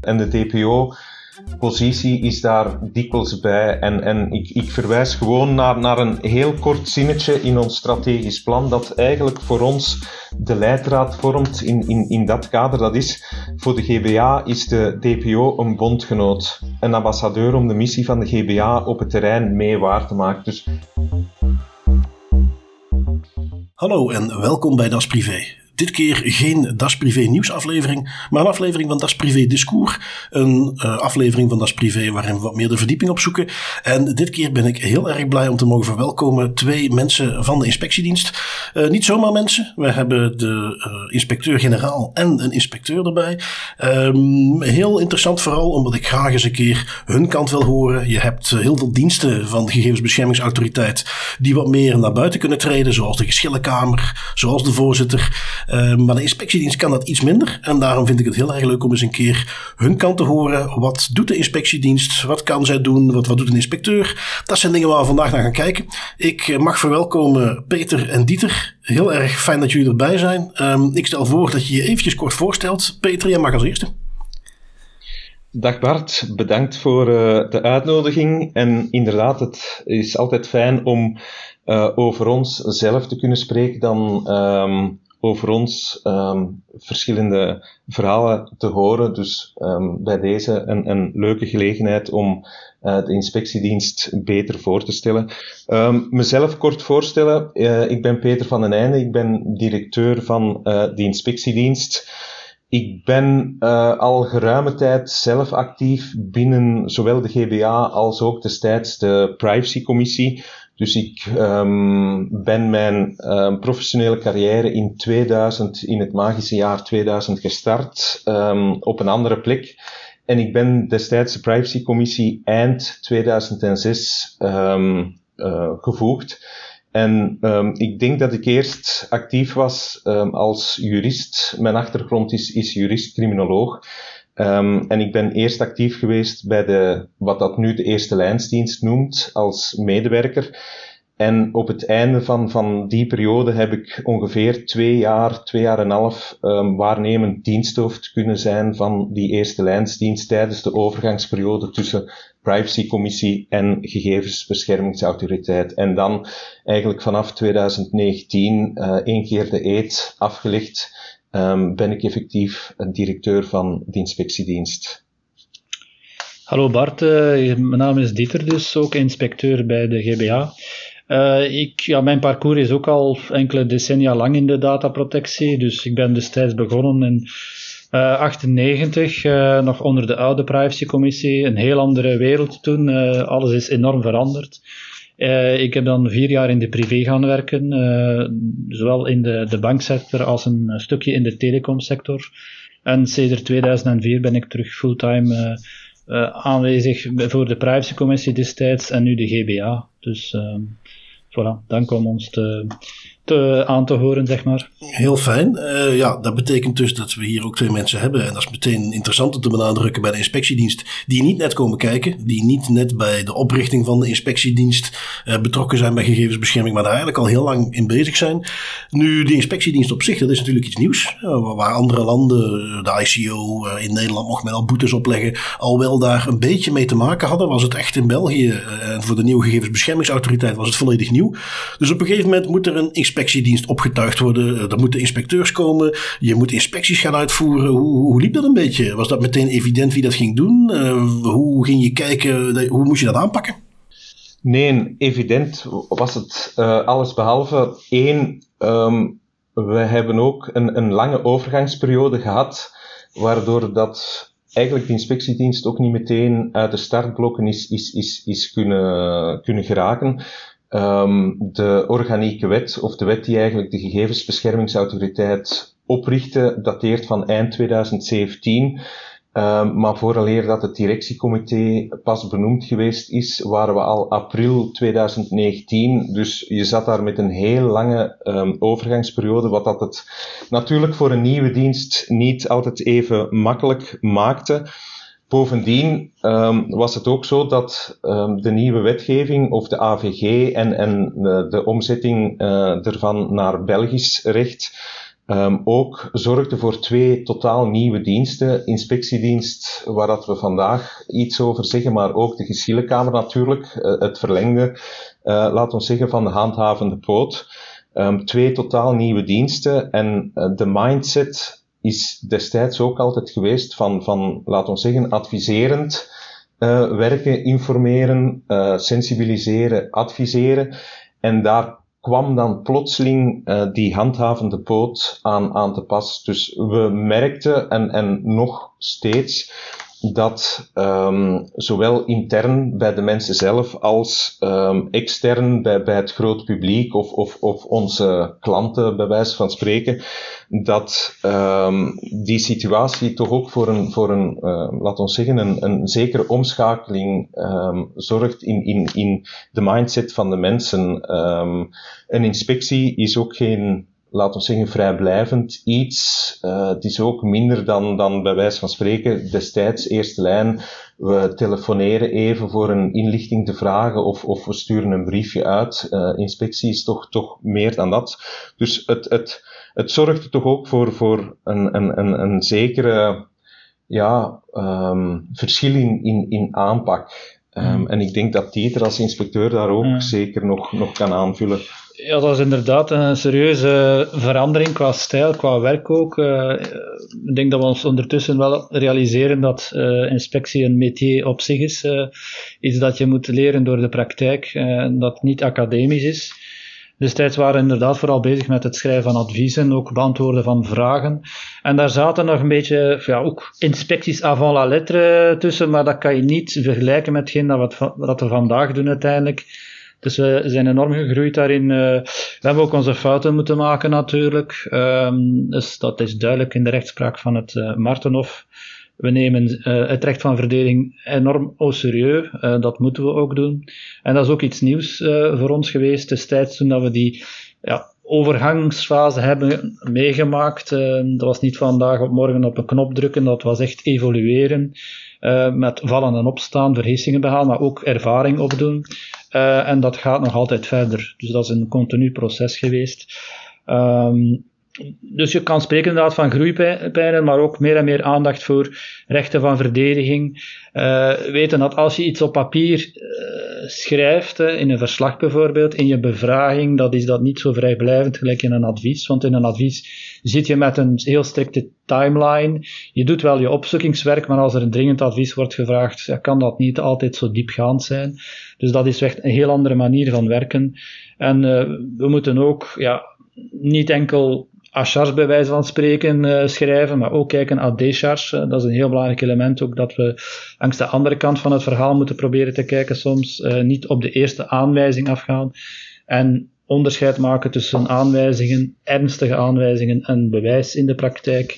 En de DPO positie is daar dikwijls bij. En, en ik, ik verwijs gewoon naar, naar een heel kort zinnetje in ons strategisch plan, dat eigenlijk voor ons de leidraad vormt in, in, in dat kader. Dat is, voor de GBA is de DPO een bondgenoot, een ambassadeur om de missie van de GBA op het terrein mee waar te maken. Dus... Hallo en welkom bij Das Privé dit keer geen Das Privé nieuwsaflevering, maar een aflevering van Das Privé Discours. Een uh, aflevering van Das Privé waarin we wat meer de verdieping opzoeken. En dit keer ben ik heel erg blij om te mogen verwelkomen twee mensen van de inspectiedienst. Uh, niet zomaar mensen. We hebben de uh, inspecteur-generaal en een inspecteur erbij. Um, heel interessant vooral omdat ik graag eens een keer hun kant wil horen. Je hebt heel veel diensten van de gegevensbeschermingsautoriteit die wat meer naar buiten kunnen treden, zoals de geschillenkamer, zoals de voorzitter. Uh, maar de inspectiedienst kan dat iets minder. En daarom vind ik het heel erg leuk om eens een keer hun kant te horen. Wat doet de inspectiedienst? Wat kan zij doen? Wat, wat doet een inspecteur? Dat zijn dingen waar we vandaag naar gaan kijken. Ik mag verwelkomen Peter en Dieter. Heel erg fijn dat jullie erbij zijn. Um, ik stel voor dat je je eventjes kort voorstelt. Peter, jij mag als eerste. Dag Bart, bedankt voor uh, de uitnodiging. En inderdaad, het is altijd fijn om uh, over ons zelf te kunnen spreken dan um, over ons um, verschillende verhalen te horen. Dus um, bij deze een, een leuke gelegenheid om uh, de inspectiedienst beter voor te stellen. Um, mezelf kort voorstellen. Uh, ik ben Peter van den Einde. Ik ben directeur van uh, de inspectiedienst. Ik ben al geruime tijd zelf actief binnen zowel de GBA als ook destijds de privacycommissie. Dus ik um, ben mijn um, professionele carrière in 2000, in het magische jaar 2000 gestart, um, op een andere plek. En ik ben destijds de privacycommissie eind 2006 uh, gevoegd. En ik denk dat ik eerst actief was als jurist. Mijn achtergrond is, is jurist-criminoloog. Um, en ik ben eerst actief geweest bij de, wat dat nu de eerste lijnsdienst noemt, als medewerker. En op het einde van, van die periode heb ik ongeveer twee jaar, twee jaar en een half um, waarnemend diensthoofd kunnen zijn van die eerste lijnsdienst tijdens de overgangsperiode tussen privacycommissie en gegevensbeschermingsautoriteit. En dan eigenlijk vanaf 2019 uh, één keer de eet afgelegd um, ben ik effectief directeur van de inspectiedienst. Hallo Bart, uh, mijn naam is Dieter dus, ook inspecteur bij de GBA. Uh, ik, ja, mijn parcours is ook al enkele decennia lang in de dataprotectie, dus ik ben destijds begonnen in uh, 98, uh, nog onder de oude privacycommissie, een heel andere wereld toen, alles is enorm veranderd. Uh, ik heb dan vier jaar in de privé gaan werken, uh, zowel in de, de banksector als een stukje in de telecomsector. En sinds 2004 ben ik terug fulltime uh, aanwezig voor de privacycommissie destijds en nu de GBA. Dus voilà, dank om ons te, te, aan te horen, zeg maar. Heel fijn. Uh, ja, dat betekent dus dat we hier ook twee mensen hebben. En dat is meteen interessant om te benadrukken bij de inspectiedienst. Die niet net komen kijken. Die niet net bij de oprichting van de inspectiedienst uh, betrokken zijn bij gegevensbescherming. Maar daar eigenlijk al heel lang in bezig zijn. Nu, die inspectiedienst op zich, dat is natuurlijk iets nieuws. Waar andere landen, de ICO in Nederland mocht men al boetes opleggen. Al wel daar een beetje mee te maken hadden. Was het echt in België. En voor de nieuwe gegevensbeschermingsautoriteit was het volledig nieuw. Dus op een gegeven moment moet er een inspectiedienst opgetuigd worden. Eh, er moeten inspecteurs komen. Je moet inspecties gaan uitvoeren. Hoe, hoe liep dat een beetje? Was dat meteen evident wie dat ging doen? Uh, hoe ging je kijken? Hoe moest je dat aanpakken? Nee, evident was het uh, alles behalve. één, um, we hebben ook een, een lange overgangsperiode gehad, waardoor dat eigenlijk de inspectiedienst ook niet meteen uit de startblokken is, is, is, is kunnen, kunnen geraken. Um, de organieke wet, of de wet die eigenlijk de gegevensbeschermingsautoriteit oprichtte, dateert van eind 2017. Um, maar vooraleer dat het directiecomité pas benoemd geweest is, waren we al april 2019. Dus je zat daar met een heel lange um, overgangsperiode, wat dat het natuurlijk voor een nieuwe dienst niet altijd even makkelijk maakte. Bovendien um, was het ook zo dat um, de nieuwe wetgeving of de AVG en, en uh, de omzetting uh, ervan naar Belgisch recht um, ook zorgde voor twee totaal nieuwe diensten. Inspectiedienst, waar dat we vandaag iets over zeggen, maar ook de geschillenkamer natuurlijk, uh, het verlengde, uh, laten we zeggen, van de handhavende poot. Twee totaal nieuwe diensten en de mindset is destijds ook altijd geweest van, van laten we zeggen, adviserend werken, informeren, sensibiliseren, adviseren. En daar kwam dan plotseling uh, die handhavende poot aan, aan te pas. Dus we merkten, en, en nog steeds, dat um, zowel intern bij de mensen zelf als um, extern bij, bij het groot publiek of, of, of onze klanten, bij wijze van spreken, dat um, die situatie toch ook voor een, voor een laten we zeggen, een, een zekere omschakeling zorgt in, in, in de mindset van de mensen. een inspectie is ook geen laten we zeggen, vrijblijvend iets. Uh, het is ook minder dan, dan bij wijze van spreken destijds eerste lijn. We telefoneren even voor een inlichting te vragen of, of we sturen een briefje uit. Uh, inspectie is toch, toch meer dan dat. Dus het, het, het zorgt er toch ook voor, voor een, een, een, een zekere ja, um, verschil in, in, in aanpak. Um, en ik denk dat Dieter als inspecteur daar ook zeker nog, nog kan aanvullen. Ja, dat is inderdaad een serieuze verandering qua stijl, qua werk ook. Uh, ik denk dat we ons ondertussen wel realiseren dat uh, inspectie een métier op zich is. Uh, iets dat je moet leren door de praktijk en dat niet academisch is. Destijds waren we inderdaad vooral bezig met het schrijven van adviezen, ook beantwoorden van vragen. En daar zaten nog een beetje, ja, ook inspecties avant la lettre tussen, maar dat kan je niet vergelijken met hetgeen dat we, dat we vandaag doen uiteindelijk. Dus we zijn enorm gegroeid daarin. Uh, we hebben ook onze fouten moeten maken natuurlijk. Um, dus dat is duidelijk in de rechtspraak van het uh, Martenhof. We nemen uh, het recht van verdeling enorm au serieus. dat moeten we ook doen. En dat is ook iets nieuws voor ons geweest destijds toen dat we die ja, overgangsfase hebben meegemaakt. dat was niet vandaag op morgen op een knop drukken, dat was echt evolueren. met vallen en opstaan, verhissingen behalen, maar ook ervaring opdoen. Uh, en dat gaat nog altijd verder. Dus dat is een continu proces geweest. Um, dus je kan spreken inderdaad van groeipijnen, maar ook meer en meer aandacht voor rechten van verdediging. Uh, weten dat als je iets op papier uh, schrijft, in een verslag bijvoorbeeld, in je bevraging, dat is dat niet zo vrijblijvend gelijk in een advies. Want in een advies zit je met een heel strikte timeline. Je doet wel je opzoekingswerk, maar als er een dringend advies wordt gevraagd, kan dat niet altijd zo diepgaand zijn. Dus dat is echt een heel andere manier van werken. En uh, we moeten ook ja, niet enkel A-charge bij van spreken uh, schrijven, maar ook kijken naar D-charge. Uh, dat is een heel belangrijk element ook, dat we langs de andere kant van het verhaal moeten proberen te kijken soms. Uh, niet op de eerste aanwijzing afgaan. En onderscheid maken tussen aanwijzingen, ernstige aanwijzingen en bewijs in de praktijk.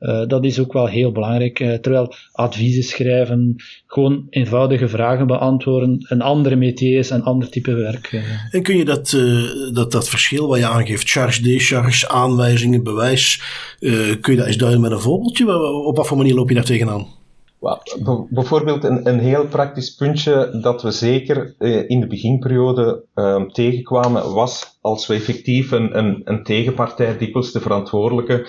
Uh, uh, dat is ook wel heel belangrijk. Uh, terwijl adviezen schrijven, gewoon eenvoudige vragen beantwoorden, een andere métier is, een ander type werk. En kun je dat, dat, dat verschil wat je aangeeft, charge, decharge, aanwijzingen, bewijs, kun je dat eens duiden met een voorbeeldje? Op wat voor manier loop je daar tegenaan? Bijvoorbeeld een, een heel praktisch puntje dat we zeker eh, in de beginperiode um, tegenkwamen, was als we effectief een, een, een tegenpartij, dikwijls de verantwoordelijke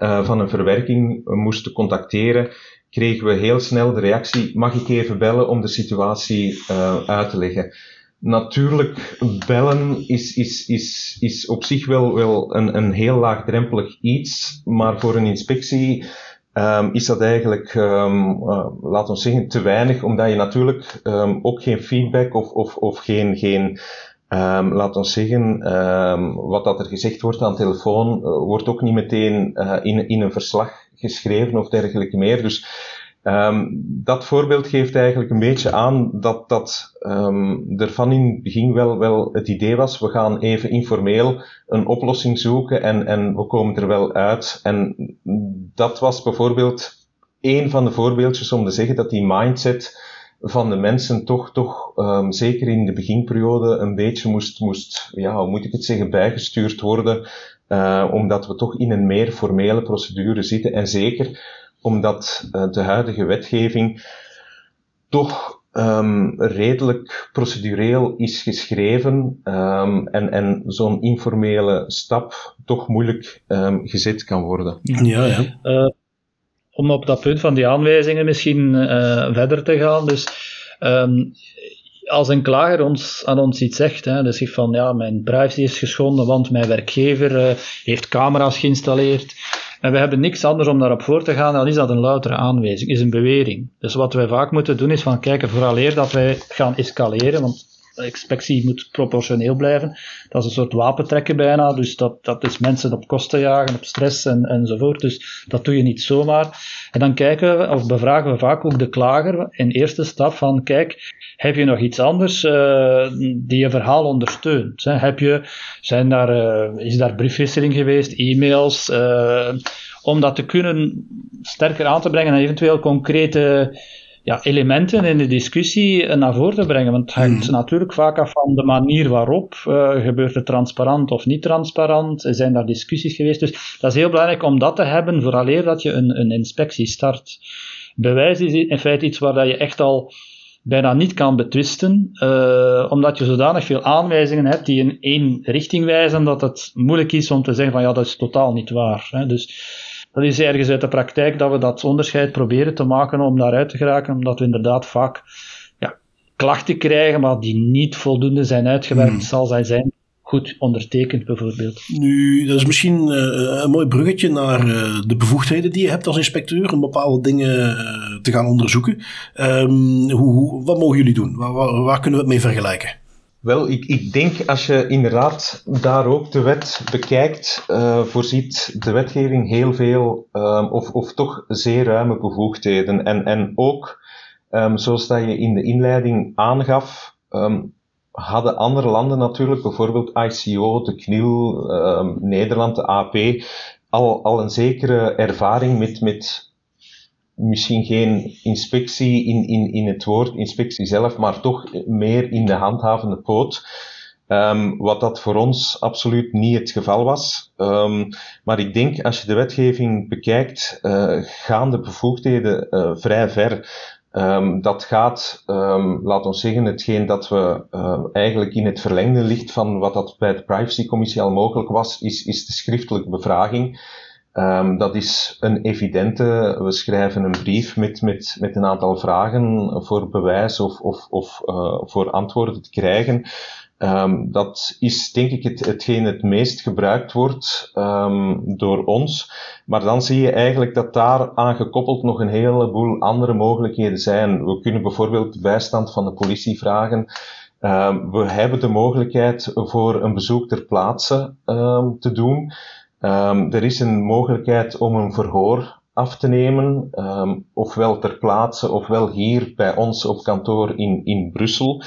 uh, van een verwerking, moesten contacteren, kregen we heel snel de reactie, mag ik even bellen om de situatie uh, uit te leggen. Natuurlijk, bellen is, is, is, is op zich wel, wel een, een heel laagdrempelig iets, maar voor een inspectie um, is dat eigenlijk, um, uh, laten we zeggen, te weinig, omdat je natuurlijk um, ook geen feedback of, of, of geen, geen um, laten we zeggen, um, wat dat er gezegd wordt aan telefoon, uh, wordt ook niet meteen uh, in, in een verslag geschreven of dergelijke meer. Dus Um, dat voorbeeld geeft eigenlijk een beetje aan dat, dat er van in het begin wel, wel het idee was, we gaan even informeel een oplossing zoeken en, en we komen er wel uit. En dat was bijvoorbeeld een van de voorbeeldjes om te zeggen dat die mindset van de mensen toch, toch um, zeker in de beginperiode een beetje moest, moest ja, hoe moet ik het zeggen, bijgestuurd worden, uh, omdat we toch in een meer formele procedure zitten en zeker omdat uh, de huidige wetgeving toch um, redelijk procedureel is geschreven um, en, en zo'n informele stap toch moeilijk um, gezet kan worden. Ja, ja. Uh, om op dat punt van die aanwijzingen misschien uh, verder te gaan. Dus als een klager ons, aan ons iets zegt, hè, dus zegt van ja, mijn privacy is geschonden, want mijn werkgever uh, heeft camera's geïnstalleerd. En we hebben niks anders om daarop voor te gaan, dan is dat een loutere aanwijzing, is een bewering. Dus wat wij vaak moeten doen is van kijken, vooraleer dat wij gaan escaleren, want inspectie moet proportioneel blijven. Dat is een soort wapentrekken bijna, dus dat, dat is mensen op kosten jagen, op stress en, enzovoort. Dus dat doe je niet zomaar. En dan kijken we, of bevragen we vaak ook de klager in eerste stap van, kijk, heb je nog iets anders uh, die je verhaal ondersteunt? Heb je, zijn daar, uh, is daar briefwisseling geweest, e-mails, uh, om dat te kunnen sterker aan te brengen en eventueel concrete ja, elementen in de discussie naar voren te brengen. Want het hangt hmm. natuurlijk vaak af van de manier waarop. Uh, gebeurt het transparant of niet transparant? Zijn daar discussies geweest? Dus dat is heel belangrijk om dat te hebben, vooraleer dat je een, een inspectie start. Bewijs is in feite iets waar dat je echt al bijna niet kan betwisten, uh, omdat je zodanig veel aanwijzingen hebt die in één richting wijzen, dat het moeilijk is om te zeggen van ja, dat is totaal niet waar. Hè. Dus dat is ergens uit de praktijk dat we dat onderscheid proberen te maken om daaruit te geraken, omdat we inderdaad vaak ja, klachten krijgen, maar die niet voldoende zijn uitgewerkt, hmm. zal zij zijn goed ondertekend bijvoorbeeld. Nu, dat is misschien uh, een mooi bruggetje naar uh, de bevoegdheden die je hebt als inspecteur om bepaalde dingen uh, te gaan onderzoeken. Um, hoe, hoe, wat mogen jullie doen? Waar, waar, waar, kunnen we het mee vergelijken? Wel, ik, ik denk als je inderdaad daar ook de wet bekijkt, voorziet de wetgeving heel veel, um, of, of toch zeer ruime bevoegdheden. En, en ook, um, zoals dat je in de inleiding aangaf, um, hadden andere landen natuurlijk, bijvoorbeeld ICO, de CNIL, uh, Nederland, de AP, al, al een zekere ervaring met, met misschien geen inspectie in, in, in het woord inspectie zelf, maar toch meer in de handhavende poot. Um, wat dat voor ons absoluut niet het geval was. Um, maar ik denk, als je de wetgeving bekijkt, uh, gaan de bevoegdheden uh, vrij ver. Um, dat gaat, um, laat ons zeggen, hetgeen dat we uh, eigenlijk in het verlengde ligt van wat dat bij de privacycommissie al mogelijk was, is, is de schriftelijke bevraging. Um, dat is een evidente, we schrijven een brief met, met, met een aantal vragen voor bewijs of, of, of uh, voor antwoorden te krijgen. Um, dat is denk ik het, hetgeen het meest gebruikt wordt um, door ons. Maar dan zie je eigenlijk dat daar aan gekoppeld nog een heleboel andere mogelijkheden zijn. We kunnen bijvoorbeeld de bijstand van de politie vragen. We hebben de mogelijkheid voor een bezoek ter plaatse te doen. Er is een mogelijkheid om een verhoor af te nemen, ofwel ter plaatse ofwel hier bij ons op kantoor in, in Brussel.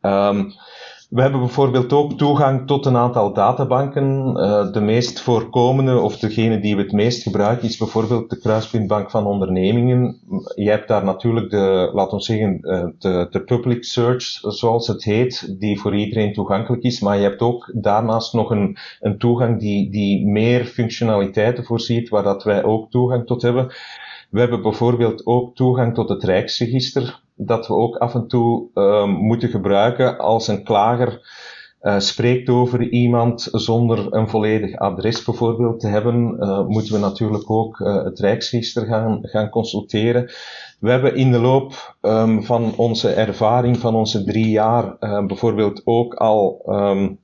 Um, we hebben bijvoorbeeld ook toegang tot een aantal databanken. Uh, de meest voorkomende, of degene die we het meest gebruiken, is bijvoorbeeld de Kruispuntbank van Ondernemingen. Je hebt daar natuurlijk de, laten we zeggen, uh, de, de public search, zoals het heet, die voor iedereen toegankelijk is. Maar je hebt ook daarnaast nog een, een toegang die, die meer functionaliteiten voorziet, waar dat wij ook toegang tot hebben. We hebben bijvoorbeeld ook toegang tot het Rijksregister, dat we ook af en toe uh, moeten gebruiken als een klager uh, spreekt over iemand zonder een volledig adres bijvoorbeeld te hebben, uh, moeten we natuurlijk ook uh, het Rijksregister gaan, gaan consulteren. We hebben in de loop um, van onze ervaring van onze drie jaar bijvoorbeeld ook al um,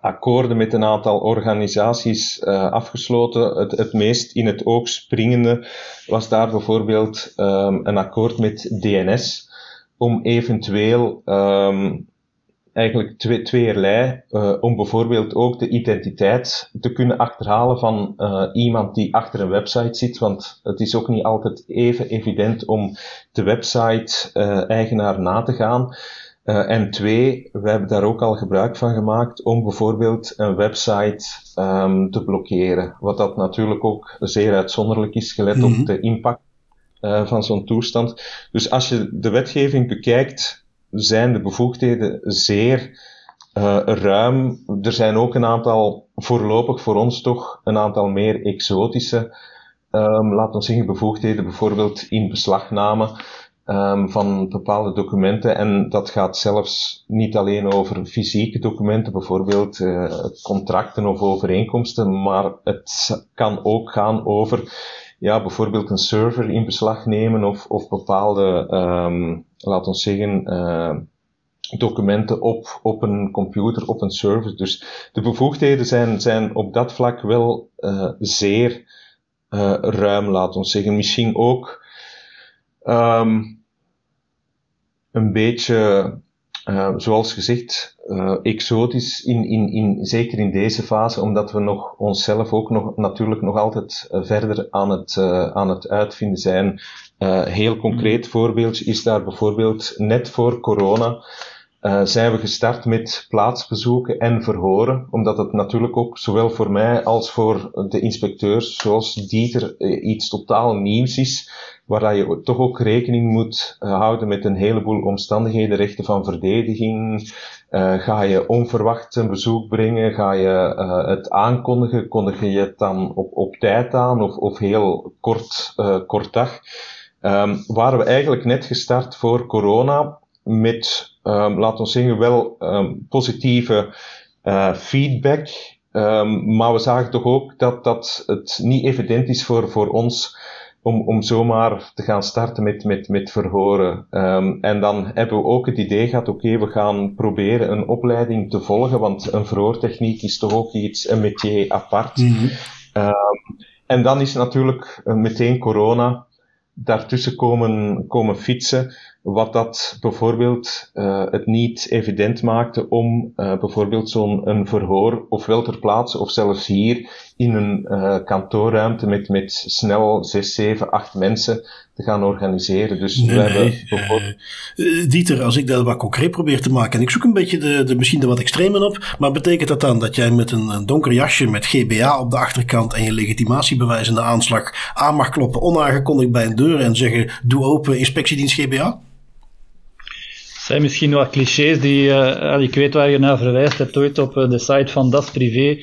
akkoorden met een aantal organisaties uh, afgesloten. Het, het meest in het oog springende was daar bijvoorbeeld um, een akkoord met DNS om eventueel um, eigenlijk twee, tweeërlei, uh, om bijvoorbeeld ook de identiteit te kunnen achterhalen van uh, iemand die achter een website zit, want het is ook niet altijd even evident om de website-eigenaar na te gaan. Uh, en twee, we hebben daar ook al gebruik van gemaakt om bijvoorbeeld een website um, te blokkeren. Wat dat natuurlijk ook zeer uitzonderlijk is, gelet mm -hmm. op mhm. de impact uh, van zo'n toestand. Dus als je de wetgeving bekijkt, zijn de bevoegdheden zeer uh, ruim. Er zijn ook een aantal, voorlopig voor ons toch, een aantal meer exotische, um, laten we zeggen, bevoegdheden, bijvoorbeeld in beslagname. Um, van bepaalde documenten. En dat gaat zelfs niet alleen over fysieke documenten, bijvoorbeeld uh, contracten of overeenkomsten, maar het kan ook gaan over ja, bijvoorbeeld een server in beslag nemen of, of bepaalde, um, laten we zeggen, uh, documenten op, op een computer, op een server. Dus de bevoegdheden zijn, zijn op dat vlak wel uh, zeer ruim, laten we zeggen. Misschien ook um, een beetje, uh, zoals gezegd, uh, exotisch, in, in, in, zeker in deze fase, omdat we nog onszelf ook nog, natuurlijk nog altijd verder aan het, aan het uitvinden zijn. heel concreet mm. voorbeeld is daar bijvoorbeeld net voor corona uh, zijn we gestart met plaatsbezoeken en verhoren, omdat het natuurlijk ook zowel voor mij als voor de inspecteurs, zoals Dieter, iets totaal nieuws is, waar je toch ook rekening moet uh, houden met een heleboel omstandigheden, rechten van verdediging, ga je onverwacht een bezoek brengen, ga je het aankondigen, kondig je het dan op, op tijd aan of, of heel kort, kort dag. Um, waren we eigenlijk net gestart voor corona met um, laten we zeggen, wel um, positieve uh, feedback. Maar we zagen toch ook dat, dat het niet evident is voor, voor ons om, om zomaar te gaan starten met, met, met verhoren. Um, en dan hebben we ook het idee gehad, oké, okay, we gaan proberen een opleiding te volgen, want een verhoortechniek is toch ook iets, een métier apart. Mm -hmm. um, en dan is natuurlijk meteen corona daartussen komen, komen fietsen wat dat bijvoorbeeld uh, het niet evident maakte om uh, bijvoorbeeld zo'n een verhoor ofwel ter plaatse of zelfs hier in een uh, kantoorruimte met, met snel 6, 7, 8 mensen te gaan organiseren. Dus nee, we hebben bijvoorbeeld... Dieter, als ik dat wat concreet probeer te maken, en ik zoek een beetje de, de misschien de wat extremen op, maar betekent dat dan dat jij met een, een donker jasje met GBA op de achterkant en je legitimatiebewijs in de aanslag aan mag kloppen, onaangekondigd bij een deur en zeggen, doe open inspectiedienst GBA? Zijn misschien wat clichés die, uh, ik weet waar je naar verwijst hebt ooit op uh, de site van Das Privé,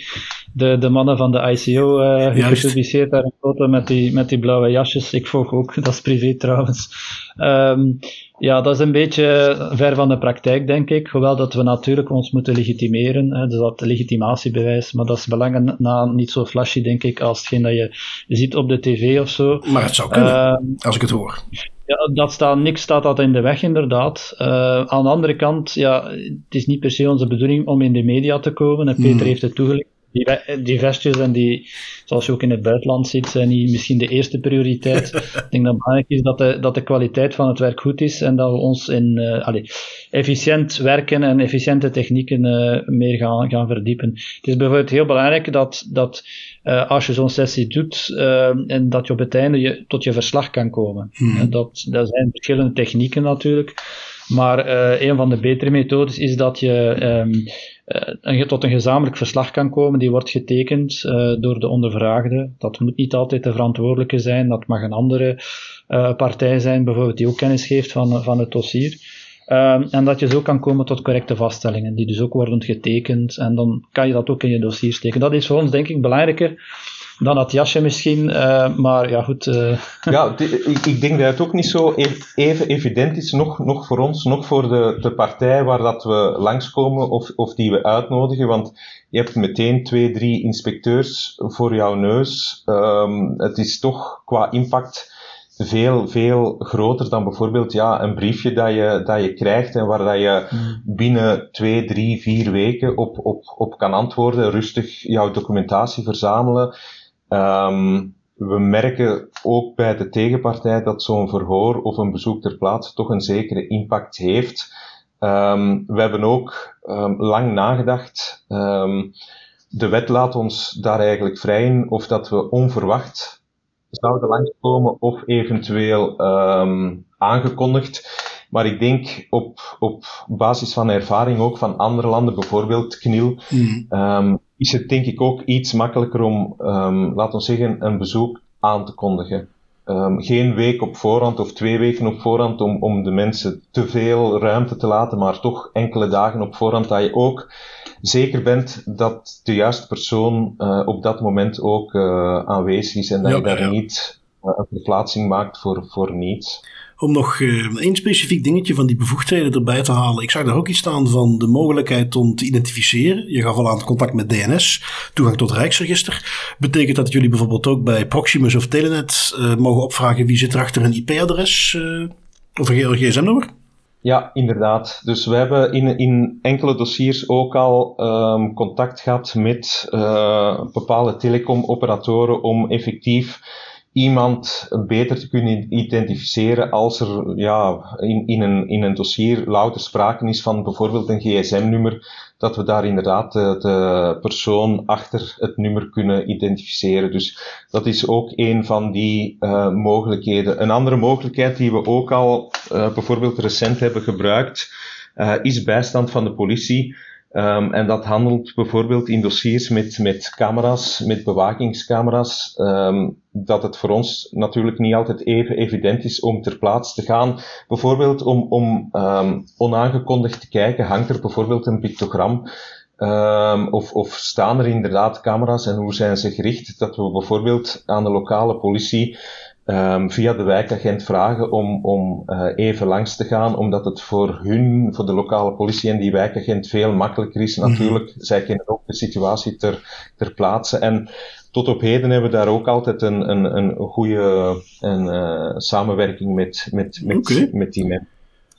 de, de mannen van de ICO uh, gepubliceerd daar een foto met die, met die blauwe jasjes. Ik volg ook Das Privé trouwens. Um, ja, dat is een beetje ver van de praktijk, denk ik. Hoewel dat we natuurlijk ons moeten legitimeren, hè, dus dat legitimatiebewijs, maar dat is belangen na niet zo flashy, denk ik, als hetgeen dat je ziet op de tv of zo. Maar het zou kunnen, uh, als ik het hoor. Ja, dat staat, niks staat dat in de weg, inderdaad. Uh, aan de andere kant, ja, het is niet per se onze bedoeling om in de media te komen. En Peter hmm. heeft het toegelicht. Die, die, vestjes en die, zoals je ook in het buitenland ziet, zijn niet misschien de eerste prioriteit. Ik denk dat het belangrijk is dat de, dat de kwaliteit van het werk goed is en dat we ons in uh, allez, efficiënt werken en efficiënte technieken uh, meer gaan, gaan verdiepen. Het is bijvoorbeeld heel belangrijk dat, dat uh, als je zo'n sessie doet en dat je op het einde je, tot je verslag kan komen. Hmm. dat, dat zijn verschillende technieken natuurlijk. Maar uh, een van de betere methodes is dat je um, tot een gezamenlijk verslag kan komen. Die wordt getekend door de ondervraagde. Dat moet niet altijd de verantwoordelijke zijn. Dat mag een andere partij zijn, bijvoorbeeld, die ook kennis geeft van, van het dossier. Um, en dat je zo kan komen tot correcte vaststellingen, die dus ook worden getekend. En dan kan je dat ook in je dossier steken. Dat is voor ons, denk ik, belangrijker dan dat jasje misschien, uh, maar ja goed. Uh. Ja, ik, ik, denk dat het ook niet zo even evident is, nog, nog voor ons, nog voor de, de partij waar dat we langskomen of, of die we uitnodigen, want je hebt meteen twee, drie inspecteurs voor jouw neus. Um, het is toch qua impact veel, veel groter dan bijvoorbeeld ja, een briefje dat je, dat je krijgt en waar dat je hmm. binnen twee, drie, vier weken op, op, op kan antwoorden, rustig jouw documentatie verzamelen Um, we merken ook bij de tegenpartij dat zo'n verhoor of een bezoek ter plaatse toch een zekere impact heeft. Um, we hebben ook um, lang nagedacht. de wet laat ons daar eigenlijk vrij in of dat we onverwacht zouden langskomen of eventueel aangekondigd. Maar ik denk op, op basis van ervaring ook van andere landen, bijvoorbeeld KNIL, mm. um, is het denk ik ook iets makkelijker om, um, laten we zeggen, een bezoek aan te kondigen. Um, geen week op voorhand of twee weken op voorhand om, om de mensen te veel ruimte te laten, maar toch enkele dagen op voorhand dat je ook zeker bent dat de juiste persoon uh, op dat moment ook uh, aanwezig is en dat je daar niet uh, een verplaatsing maakt voor, voor niets. Om nog één specifiek dingetje van die bevoegdheden erbij te halen. Ik zag daar ook iets staan van de mogelijkheid om te identificeren. Je gaf al aan het contact met DNS, toegang tot Rijksregister. Betekent dat jullie bijvoorbeeld ook bij Proximus of Telenet uh, mogen opvragen wie zit er achter een IP-adres uh, of een gsm-nummer? Ja, inderdaad. Dus we hebben in, in enkele dossiers ook al um, contact gehad met bepaalde telecomoperatoren om effectief iemand beter te kunnen identificeren als er ja, in, in, een, in een dossier louter sprake is van bijvoorbeeld een gsm-nummer, dat we daar inderdaad de, persoon achter het nummer kunnen identificeren. Dus dat is ook een van die uh, mogelijkheden. Een andere mogelijkheid die we ook al uh, bijvoorbeeld recent hebben gebruikt, uh, is bijstand van de politie. Um, en dat handelt bijvoorbeeld in dossiers met, met camera's, met bewakingscamera's, um, dat het voor ons natuurlijk niet altijd even evident is om ter plaatse te gaan. Bijvoorbeeld om, om um, onaangekondigd te kijken, hangt er bijvoorbeeld een pictogram of, of staan er inderdaad camera's en hoe zijn ze gericht? Dat we bijvoorbeeld aan de lokale politie um, via de wijkagent vragen om, om uh, even langs te gaan, omdat het voor hun, voor de lokale politie en die wijkagent veel makkelijker is. Mhm. Natuurlijk, zij kennen ook de situatie ter, ter plaatse. En tot op heden hebben we daar ook altijd een, een, een goede een, uh, samenwerking met, met, met, okay. met die mensen.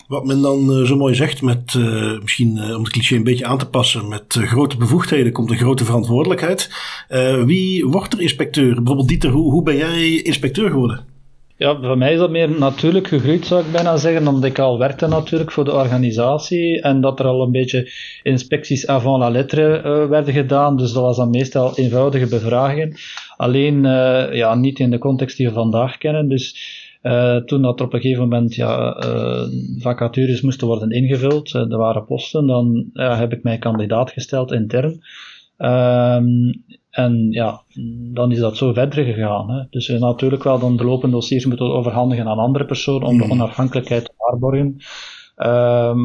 Wat men dan uh, zo mooi zegt, met uh, misschien uh, om het cliché een beetje aan te passen, met grote bevoegdheden komt een grote verantwoordelijkheid. wie wordt er inspecteur? Bijvoorbeeld Dieter, hoe, hoe ben jij inspecteur geworden? Ja, voor mij is dat meer natuurlijk gegroeid, zou ik bijna zeggen, omdat ik al werkte natuurlijk voor de organisatie en dat er al een beetje inspecties avant la lettre werden gedaan. Dus dat was dan meestal eenvoudige bevragingen. Alleen ja, niet in de context die we vandaag kennen. Dus uh, toen dat er op een gegeven moment ja, uh, vacatures moesten worden ingevuld, uh, er waren posten, dan heb ik mij kandidaat gesteld intern. Um, en ja, dan is dat zo verder gegaan. Hè. Dus natuurlijk wel dan de lopende dossiers moeten overhandigen aan andere personen om de hmm. onafhankelijkheid te waarborgen.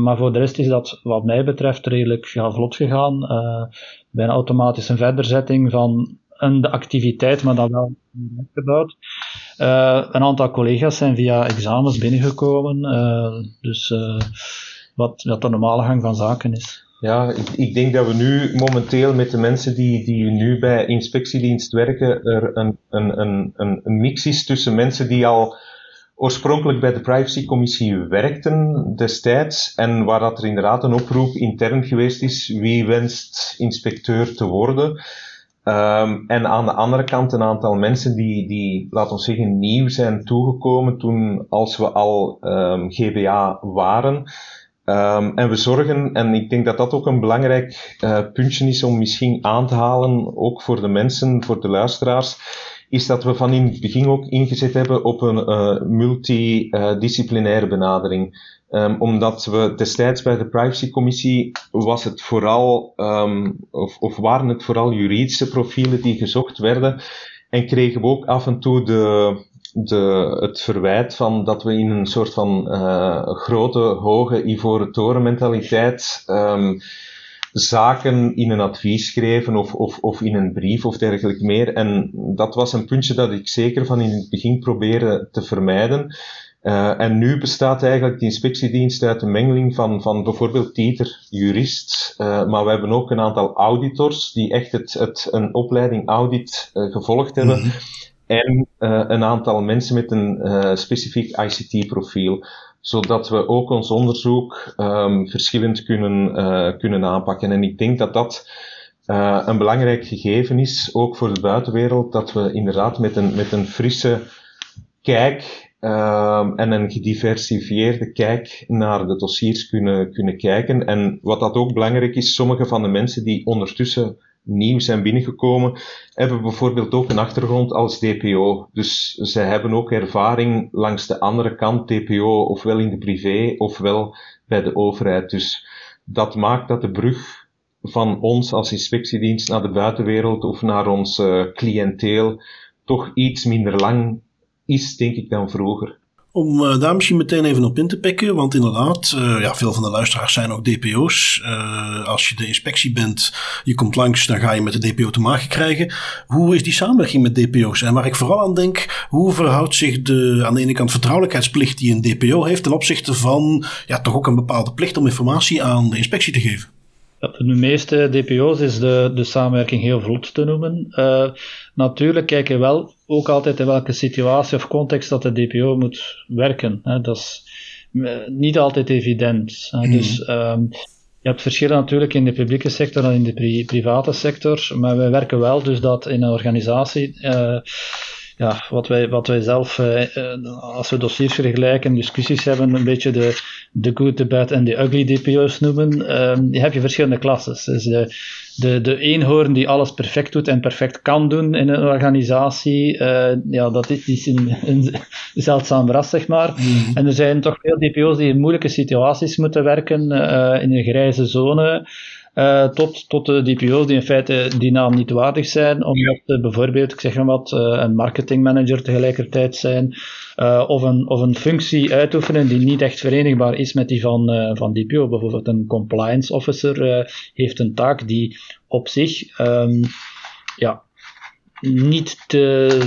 maar voor de rest is dat wat mij betreft redelijk ja, vlot gegaan. bij een automatische verderzetting van een, de activiteit, maar dan wel gebouwd. Uh, een aantal collega's zijn via examens binnengekomen, uh, dus uh, wat, wat de normale gang van zaken is. Ja, ik, ik, denk dat we nu momenteel met de mensen die, die nu bij inspectiedienst werken, er een, een, een, een mix is tussen mensen die al oorspronkelijk bij de privacycommissie werkten destijds en waar dat er inderdaad een oproep intern geweest is wie wenst inspecteur te worden. Um, en aan de andere kant een aantal mensen die, die laten we zeggen, nieuw zijn toegekomen toen als we al um, GBA waren. Um, en we zorgen, en ik denk dat dat ook een belangrijk uh, puntje is om misschien aan te halen, ook voor de mensen, voor de luisteraars, is dat we van in het begin ook ingezet hebben op een uh, multidisciplinaire benadering. Um, omdat we destijds bij de privacycommissie was het vooral, um, of, of waren het vooral juridische profielen die gezocht werden. En kregen we ook af en toe de, de, het verwijt van dat we in een soort van uh, grote, hoge ivoren toren mentaliteit um, zaken in een advies schreven of, of, of in een brief of dergelijke meer. En dat was een puntje dat ik zeker van in het begin probeerde te vermijden. Uh, en nu bestaat eigenlijk de inspectiedienst uit een mengeling van, van bijvoorbeeld Dieter, jurist, uh, maar we hebben ook een aantal auditors die echt het, het, een opleiding audit uh, gevolgd hebben. Mm -hmm. En een aantal mensen met een specifiek ICT-profiel, zodat we ook ons onderzoek um, verschillend kunnen, kunnen aanpakken. En ik denk dat dat een belangrijk gegeven is, ook voor de buitenwereld, dat we inderdaad met een, met een frisse kijk Um, en een gediversifieerde kijk naar de dossiers kunnen, kunnen kijken. En wat dat ook belangrijk is, sommige van de mensen die ondertussen nieuw zijn binnengekomen, hebben bijvoorbeeld ook een achtergrond als DPO. Dus zij hebben ook ervaring langs de andere kant, DPO, ofwel in de privé, ofwel bij de overheid. Dus dat maakt dat de brug van ons als inspectiedienst naar de buitenwereld of naar ons cliënteel toch iets minder lang is, denk ik, dan vroeger. Om uh, daar misschien meteen even op in te pikken, want inderdaad, uh, ja, veel van de luisteraars zijn ook DPO's. Uh, als je de inspectie bent, je komt langs, dan ga je met de DPO te maken krijgen. Hoe is die samenwerking met DPO's? En waar ik vooral aan denk, hoe verhoudt zich de aan de ene kant vertrouwelijkheidsplicht die een DPO heeft ten opzichte van ja, toch ook een bepaalde plicht om informatie aan de inspectie te geven? Voor de meeste DPO's is de, de samenwerking heel vlot te noemen. Uh, natuurlijk kijken we wel ook altijd in welke situatie of context dat de DPO moet werken. Hè. Dat is uh, niet altijd evident. Mm. Dus um, je hebt verschillen natuurlijk in de publieke sector en in de pri private sector, maar wij werken wel dus dat in een organisatie. Uh, ja, wat wij, wat wij zelf, uh, als we dossiers vergelijken, discussies hebben, een beetje de, de good, the bad en de ugly DPO's noemen, uh, heb je verschillende klassen. Dus de, de, de eenhoorn die alles perfect doet en perfect kan doen in een organisatie, uh, ja, dat is, is een, een zeldzaam ras, zeg maar. Mm. En er zijn toch veel DPO's die in moeilijke situaties moeten werken, in een grijze zone. Uh, tot, tot de DPO's die in feite die naam niet waardig zijn, omdat uh, bijvoorbeeld, ik zeg maar wat, uh, een marketingmanager tegelijkertijd zijn, of, een, of een functie uitoefenen die niet echt verenigbaar is met die van, van DPO. Bijvoorbeeld een compliance officer heeft een taak die op zich um, ja, niet, te,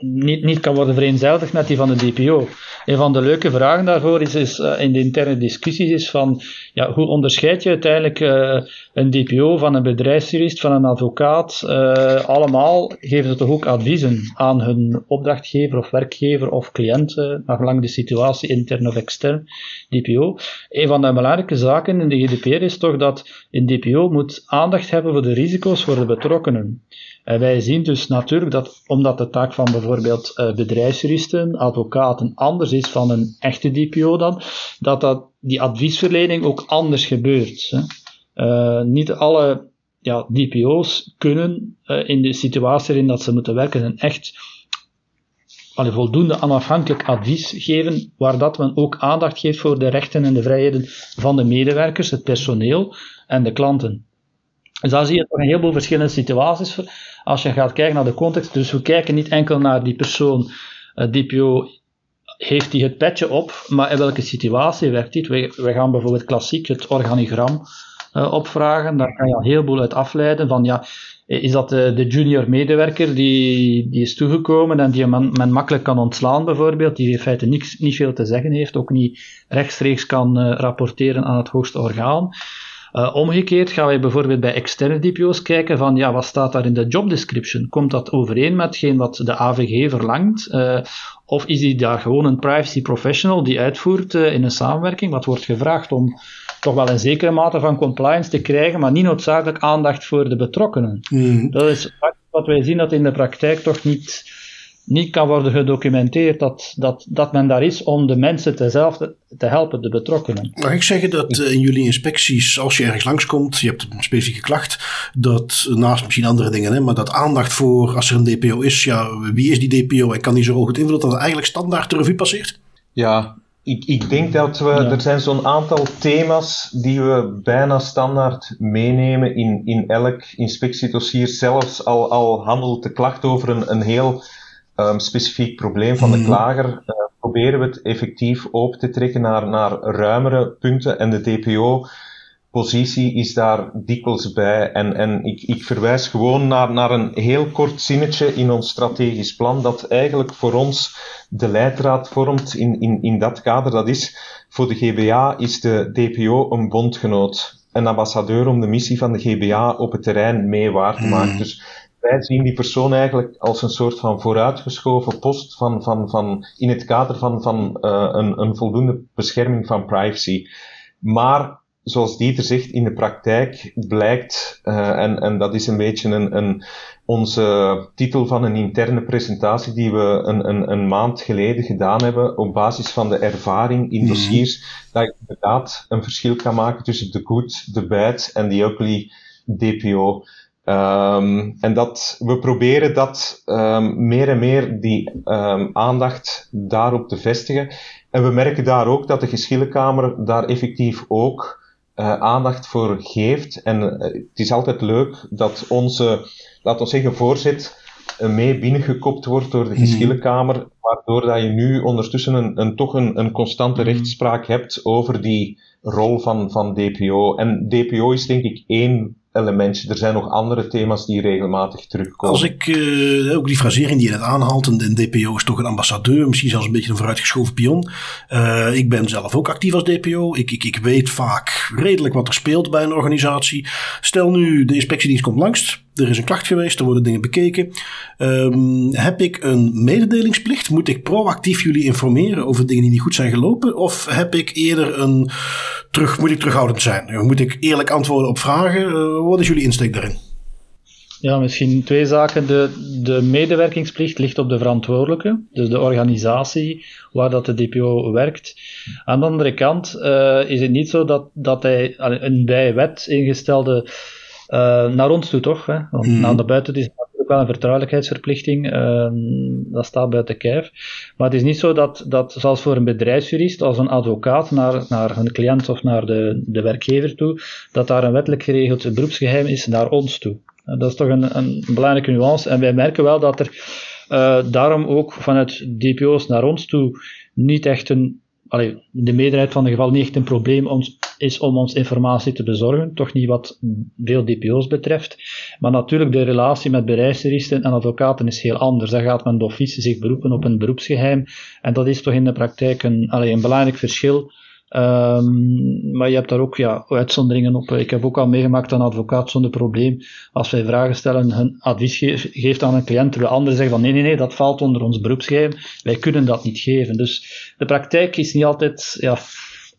niet, niet kan worden vereenzelvigd met die van de DPO. Een van de leuke vragen daarvoor is, is uh, in de interne discussies is van ja, hoe onderscheid je uiteindelijk uh, een DPO van een bedrijfsjurist, van een advocaat? Uh, allemaal geven ze toch ook adviezen aan hun opdrachtgever of werkgever of cliënten, naar gelang de situatie intern of extern, DPO. Een van de belangrijke zaken in de GDPR is toch dat een DPO moet aandacht hebben voor de risico's voor de betrokkenen. En wij zien dus natuurlijk dat, omdat de taak van bijvoorbeeld uh, bedrijfsjuristen, advocaten anders is van een echte DPO dan, dat, dat die adviesverlening ook anders gebeurt. Hè. Uh, niet alle ja, DPO's kunnen in de situatie waarin dat ze moeten werken een echt voldoende onafhankelijk advies geven, waar dat men ook aandacht geeft voor de rechten en de vrijheden van de medewerkers, het personeel en de klanten. Dus daar zie je toch een heleboel verschillende situaties als je gaat kijken naar de context. Dus we kijken niet enkel naar die persoon, uh, DPO, heeft hij het petje op, maar in welke situatie werkt hij? We, gaan bijvoorbeeld klassiek het organigram uh, opvragen. Daar kan je een heleboel uit afleiden van ja, is dat de, junior medewerker die, die is toegekomen en die men, men makkelijk kan ontslaan bijvoorbeeld, die in feite niks, niet veel te zeggen heeft, ook niet rechtstreeks kan rapporteren aan het hoogste orgaan. Uh, omgekeerd gaan wij bijvoorbeeld bij externe DPO's kijken van ja, wat staat daar in de job description? Komt dat overeen met hetgeen wat de AVG verlangt? Uh, of is die daar gewoon een privacy professional die uitvoert uh, in een samenwerking? Wat wordt gevraagd om toch wel een zekere mate van compliance te krijgen, maar niet noodzakelijk aandacht voor de betrokkenen. Mm. Dat is wat wij zien dat in de praktijk toch niet niet kan worden gedocumenteerd dat, dat, dat men daar is om de mensen te zelf te, helpen, de betrokkenen. Mag ik zeggen dat uh, in jullie inspecties, als je ergens langskomt, je hebt een specifieke klacht, dat naast misschien andere dingen, hè, maar dat aandacht voor als er een DPO is, ja, wie is die DPO en kan die zo goed invullen dat het eigenlijk standaard de revue passeert? Ja, ik, ik denk dat we, ja. er zijn zo'n aantal thema's die we bijna standaard meenemen in, in elk inspectiedossier, zelfs al, al handelt de klacht over een, een heel um, specifiek probleem van de mhm. klager uh, proberen we het effectief open te trekken naar, naar ruimere punten. En de DPO-positie is daar dikwijls bij. En, en ik, ik verwijs gewoon naar, naar een heel kort zinnetje in ons strategisch plan, dat eigenlijk voor ons de leidraad vormt in, in, in dat kader. Dat is, voor de GBA is de DPO een bondgenoot een ambassadeur om de missie van de GBA op het terrein mee waar te maken. Mm. Dus wij zien die persoon eigenlijk als een soort van vooruitgeschoven post van, van, van, in het kader van, van uh, een, een voldoende bescherming van privacy. Maar zoals Dieter zegt, in de praktijk blijkt, uh, en, en dat is een beetje een, een, onze titel van een interne presentatie die we een, een, een maand geleden gedaan hebben, op basis van de ervaring in mhm. dossiers, mm -hmm. dat je inderdaad een verschil kan maken tussen de good, de bad en de ugly DPO. Um, en dat, we proberen dat um, meer en meer die um, aandacht daarop te vestigen. En we merken daar ook dat de geschillenkamer daar effectief ook uh, aandacht voor geeft. En uh, het is altijd leuk dat onze, laten we zeggen, voorzit mee binnengekopt wordt door de geschillenkamer, waardoor dat je nu ondertussen een, een toch een, een constante rechtspraak hebt over die rol van, van DPO. En DPO is denk ik één elementje. Er zijn nog andere thema's die regelmatig terugkomen. Als ik uh, ook die frasering die je net aanhaalt, en de DPO is toch een ambassadeur, misschien zelfs een beetje een vooruitgeschoven pion. Uh, ik ben zelf ook actief als DPO. Ik, ik, ik weet vaak redelijk wat er speelt bij een organisatie. Stel nu, de inspectiedienst komt langs. Er is een klacht geweest, er worden dingen bekeken. Um, heb ik een mededelingsplicht? Moet ik proactief jullie informeren over dingen die niet goed zijn gelopen? Of heb ik eerder een terug, moet ik terughoudend zijn? Moet ik eerlijk antwoorden op vragen? Uh, wat is jullie insteek daarin? Ja, misschien twee zaken. De, de medewerkingsplicht ligt op de verantwoordelijke, dus de organisatie waar dat de DPO werkt. Aan de andere kant uh, is het niet zo dat, dat hij een bij wet ingestelde uh, naar ons toe toch? Hè? Want mm. naar de buiten is een vertrouwelijkheidsverplichting. Uh, dat staat buiten kijf. Maar het is niet zo dat, dat zoals voor een bedrijfsjurist, als een advocaat naar, naar een cliënt of naar de, de werkgever toe, dat daar een wettelijk geregeld beroepsgeheim is naar ons toe. Dat is toch een, een belangrijke nuance. En wij merken wel dat er uh, daarom ook vanuit DPO's naar ons toe niet echt een allee, de meerderheid van de gevallen niet echt een probleem ons, is om ons informatie te bezorgen. Toch niet wat veel DPO's betreft. Maar natuurlijk, de relatie met bereisjuristen en advocaten is heel anders. Daar gaat men de zich beroepen op een beroepsgeheim. En dat is toch in de praktijk een, allee, een belangrijk verschil Um, maar je hebt daar ook ja, uitzonderingen op. Ik heb ook al meegemaakt dat een advocaat zonder probleem, als wij vragen stellen, hun advies geeft aan een cliënt, terwijl anderen zeggen van nee, nee, nee, dat valt onder ons beroepsgeheim, wij kunnen dat niet geven. Dus de praktijk is niet altijd, ja...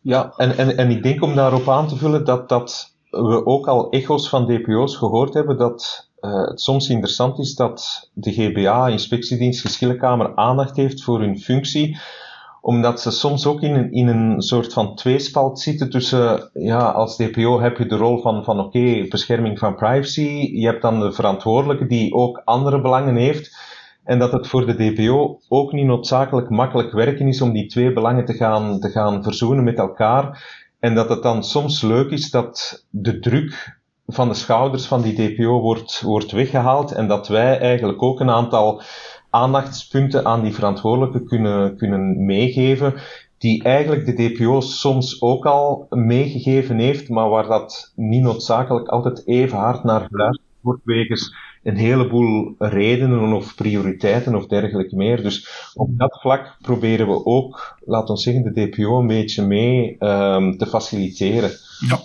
Ja, en, en, en ik denk om daarop aan te vullen dat, dat we ook al echo's van DPO's gehoord hebben dat uh, het soms interessant is dat de GBA, Inspectiedienst Geschillenkamer, aandacht heeft voor hun functie, omdat ze soms ook in een, in een soort van tweespalt zitten tussen, ja, als DPO heb je de rol van, van oké, bescherming van privacy, je hebt dan de verantwoordelijke die ook andere belangen heeft, en dat het voor de DPO ook niet noodzakelijk makkelijk werken is om die twee belangen te gaan, te gaan verzoenen met elkaar, en dat het dan soms leuk is dat de druk van de schouders van die DPO wordt, wordt weggehaald en dat wij eigenlijk ook een aantal aandachtspunten aan die verantwoordelijke kunnen, kunnen meegeven, die eigenlijk de DPO soms ook al meegegeven heeft, maar waar dat niet noodzakelijk altijd even hard naar geluisterd wordt, wegens een heleboel redenen of prioriteiten of dergelijke meer. Dus op dat vlak proberen we ook, laten we zeggen, de DPO een beetje mee um, te faciliteren. Ja.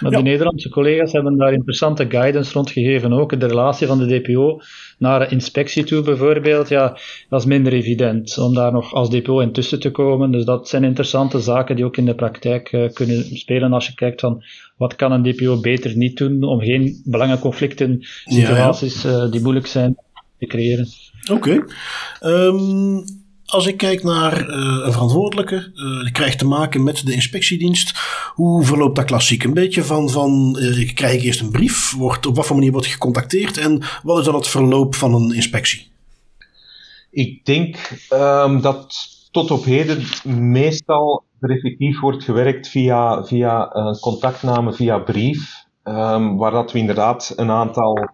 Maar de Nederlandse collega's hebben daar interessante guidance rond gegeven ook. De relatie van de DPO naar inspectie toe bijvoorbeeld, ja, dat is minder evident om daar nog als DPO intussen te komen. Dus dat zijn interessante zaken die ook in de praktijk uh, kunnen spelen als je kijkt van wat kan een DPO beter niet doen om geen belangenconflicten, situaties ja, ja. Uh, die moeilijk zijn te creëren. Oké. Okay. Um, als ik kijk naar uh, een verantwoordelijke, uh, die krijgt te maken met de inspectiedienst. Hoe verloopt dat klassiek? Een beetje van, van ik krijg eerst een brief, wordt, op wat voor manier wordt gecontacteerd en wat is dan het verloop van een inspectie? Ik denk um, dat tot op heden meestal effectief wordt gewerkt via, via contactname, via brief. Um, waar dat we inderdaad een aantal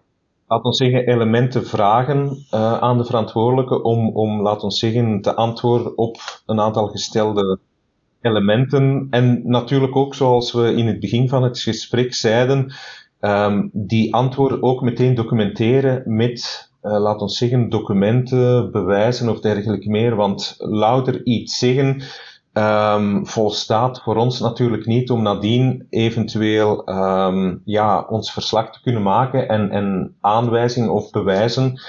laten we zeggen, elementen vragen uh, aan de verantwoordelijke om, om, laten zeggen, te antwoorden op een aantal gestelde elementen. En natuurlijk ook, zoals we in het begin van het gesprek zeiden, um, die antwoorden ook meteen documenteren met, uh, laten we zeggen, documenten, bewijzen of dergelijke meer. Want louter iets zeggen um, volstaat voor ons natuurlijk niet om nadien eventueel um, ja, ons verslag te kunnen maken en, en aanwijzingen of bewijzen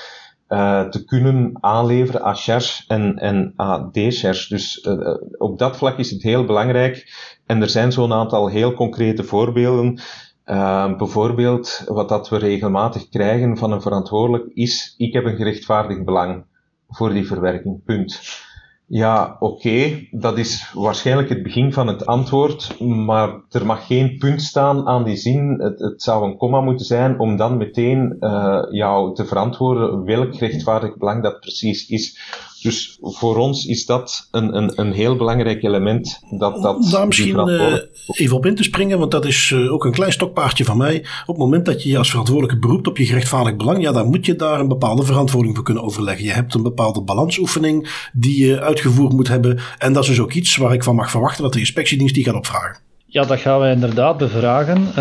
uh, te kunnen aanleveren à cherche en, en à décherche. Dus uh, op dat vlak is het heel belangrijk. En er zijn zo'n aantal heel concrete voorbeelden. Uh, bijvoorbeeld, wat dat we regelmatig krijgen van een verantwoordelijk is, ik heb een gerechtvaardigd belang voor die verwerking, punt. Ja, oké, dat is waarschijnlijk het begin van het antwoord, maar er mag geen punt staan aan die zin. Het, het zou een komma moeten zijn om dan meteen uh, jou te verantwoorden welk rechtvaardig belang dat precies is. Dus voor ons is dat een, een, een heel belangrijk element. Dat, dat Daar misschien uh, even op in te springen, want dat is uh, ook een klein stokpaardje van mij. Op het moment dat je je als verantwoordelijke beroept op je gerechtvaardig belang, ja, dan moet je daar een bepaalde verantwoording voor kunnen overleggen. Je hebt een bepaalde balansoefening die je uitgevoerd moet hebben. En dat is dus ook iets waar ik van mag verwachten dat de inspectiedienst die gaat opvragen. Ja, dat gaan wij inderdaad bevragen. Uh,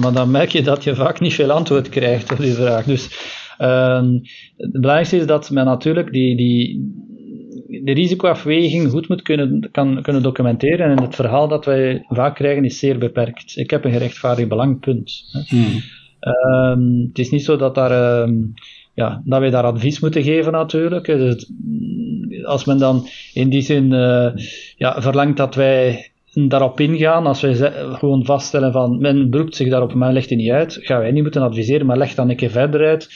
maar dan merk je dat je vaak niet veel antwoord krijgt op die vraag. Dus uh, het belangrijkste is dat men natuurlijk die, die, de risicoafweging goed moet kunnen, kan, kunnen documenteren. En het verhaal dat wij vaak krijgen is zeer beperkt. Ik heb een gerechtvaardigd belang, punt. Hmm. Uh, het is niet zo dat, daar, ehm, ja, dat wij daar advies moeten geven natuurlijk. Dus als men dan in die zin uh, ja, verlangt dat wij daarop ingaan, als wij gewoon vaststellen van men beroept zich daarop, men legt het niet uit, gaan wij niet moeten adviseren, maar leg dan een keer verder uit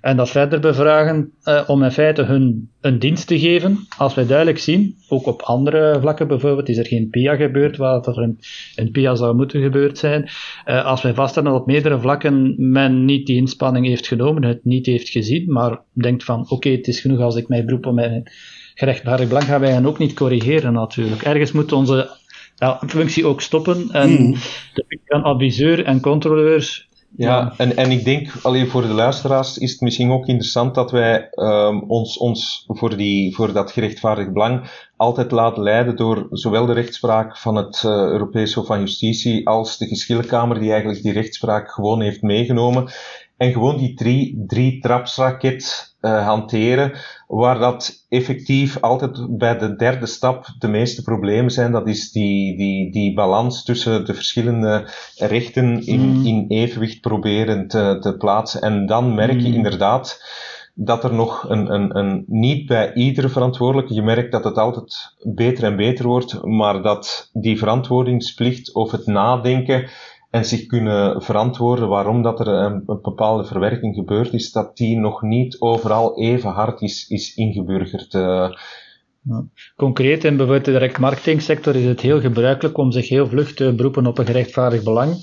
en dat verder bevragen uh, om in feite hun een dienst te geven. Als wij duidelijk zien, ook op andere vlakken bijvoorbeeld, is er geen PIA gebeurd waar er een, een PIA zou moeten gebeurd zijn. Uh, als wij vaststellen dat op meerdere vlakken men niet die inspanning heeft genomen, het niet heeft gezien, maar denkt van oké, okay, het is genoeg als ik mij beroep op mijn gerechtvaardig belang, gaan wij hen ook niet corrigeren natuurlijk. Ergens moet onze ja, functie ook stoppen en mm. de adviseur en controleurs ja, En, en ik denk, alleen voor de luisteraars is het misschien ook interessant dat wij um, ons, ons voor, die, voor dat gerechtvaardig belang altijd laten leiden door zowel de rechtspraak van het uh, Europees Hof van Justitie als de geschillenkamer die eigenlijk die rechtspraak gewoon heeft meegenomen. En gewoon die drie, drie trapsraket uh, hanteren, waar dat effectief altijd bij de derde stap de meeste problemen zijn. Dat is die, die, die balans tussen de verschillende rechten in, mm. in evenwicht proberen te, te plaatsen. En dan merk je mm. inderdaad dat er nog een, een, een, niet bij iedere verantwoordelijke, je merkt dat het altijd beter en beter wordt, maar dat die verantwoordingsplicht of het nadenken en zich kunnen verantwoorden waarom dat er een, bepaalde verwerking gebeurd is, dat die nog niet overal even hard is, is ingeburgerd. Ja. Concreet in bijvoorbeeld de direct marketingsector is het heel gebruikelijk om zich heel vlug te beroepen op een gerechtvaardig belang.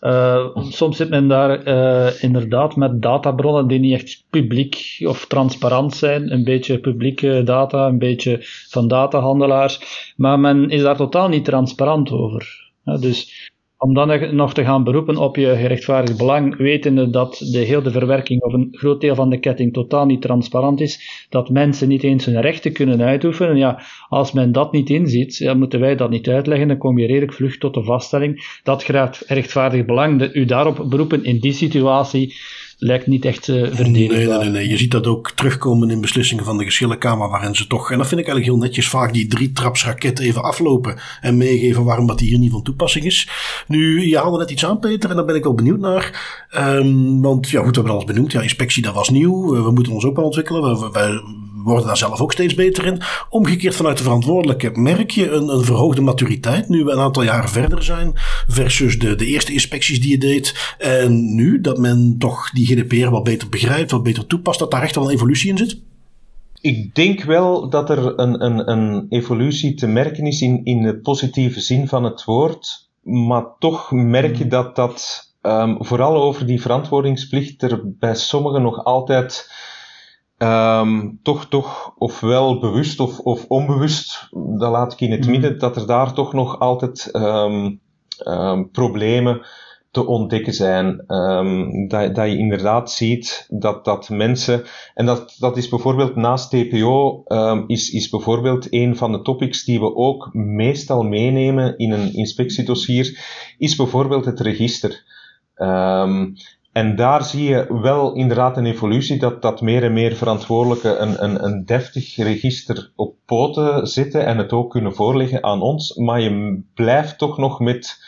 Uh, soms zit men daar uh, inderdaad met databronnen die niet echt publiek of transparant zijn. Een beetje publieke data, een beetje van datahandelaars. Maar men is daar totaal niet transparant over. Dus om dan nog te gaan beroepen op je gerechtvaardigd belang, wetende dat de hele verwerking of een groot deel van de ketting totaal niet transparant is, dat mensen niet eens hun rechten kunnen uitoefenen. Ja, als men dat niet inziet, dan moeten wij dat niet uitleggen, dan kom je redelijk vlug tot de vaststelling dat gerechtvaardigd belang, de, u daarop beroepen in die situatie, lijkt niet echt uh, Nee, nee, nee, nee. Je ziet dat ook terugkomen in beslissingen van de geschillenkamer, waarin ze toch, en dat vind ik eigenlijk heel netjes, vaak die drie trapsraket even aflopen en meegeven waarom dat hier niet van toepassing is. Nu, je haalde net iets aan, Peter, en daar ben ik wel benieuwd naar. Um, want ja, goed, we hebben alles benoemd. Ja, inspectie, dat was nieuw. We moeten ons ook wel ontwikkelen. We, worden daar zelf ook steeds beter in. Omgekeerd vanuit de verantwoordelijke merk je een, een verhoogde maturiteit nu we een aantal jaren verder zijn versus de, de eerste inspecties die je deed. En nu dat men toch die GDPR wat beter begrijpt, wat beter toepast, dat daar echt wel een evolutie in zit? Ik denk wel dat er een, een, een evolutie te merken is in, in de positieve zin van het woord. Maar toch merk je hmm. dat dat um, vooral over die verantwoordingsplicht er bij sommigen nog altijd um, toch, toch ofwel bewust of, of onbewust, dat laat ik in het hmm. midden, dat er daar toch nog altijd um, problemen te ontdekken zijn. Dat, dat je inderdaad ziet dat, dat mensen, en dat, dat is bijvoorbeeld naast TPO, is, is bijvoorbeeld een van de topics die we ook meestal meenemen in een inspectiedossier, is bijvoorbeeld het register. Um, en daar zie je wel inderdaad een evolutie, dat, dat meer en meer verantwoordelijken een, een, een deftig register op poten zitten en het ook kunnen voorleggen aan ons. Maar je blijft toch nog met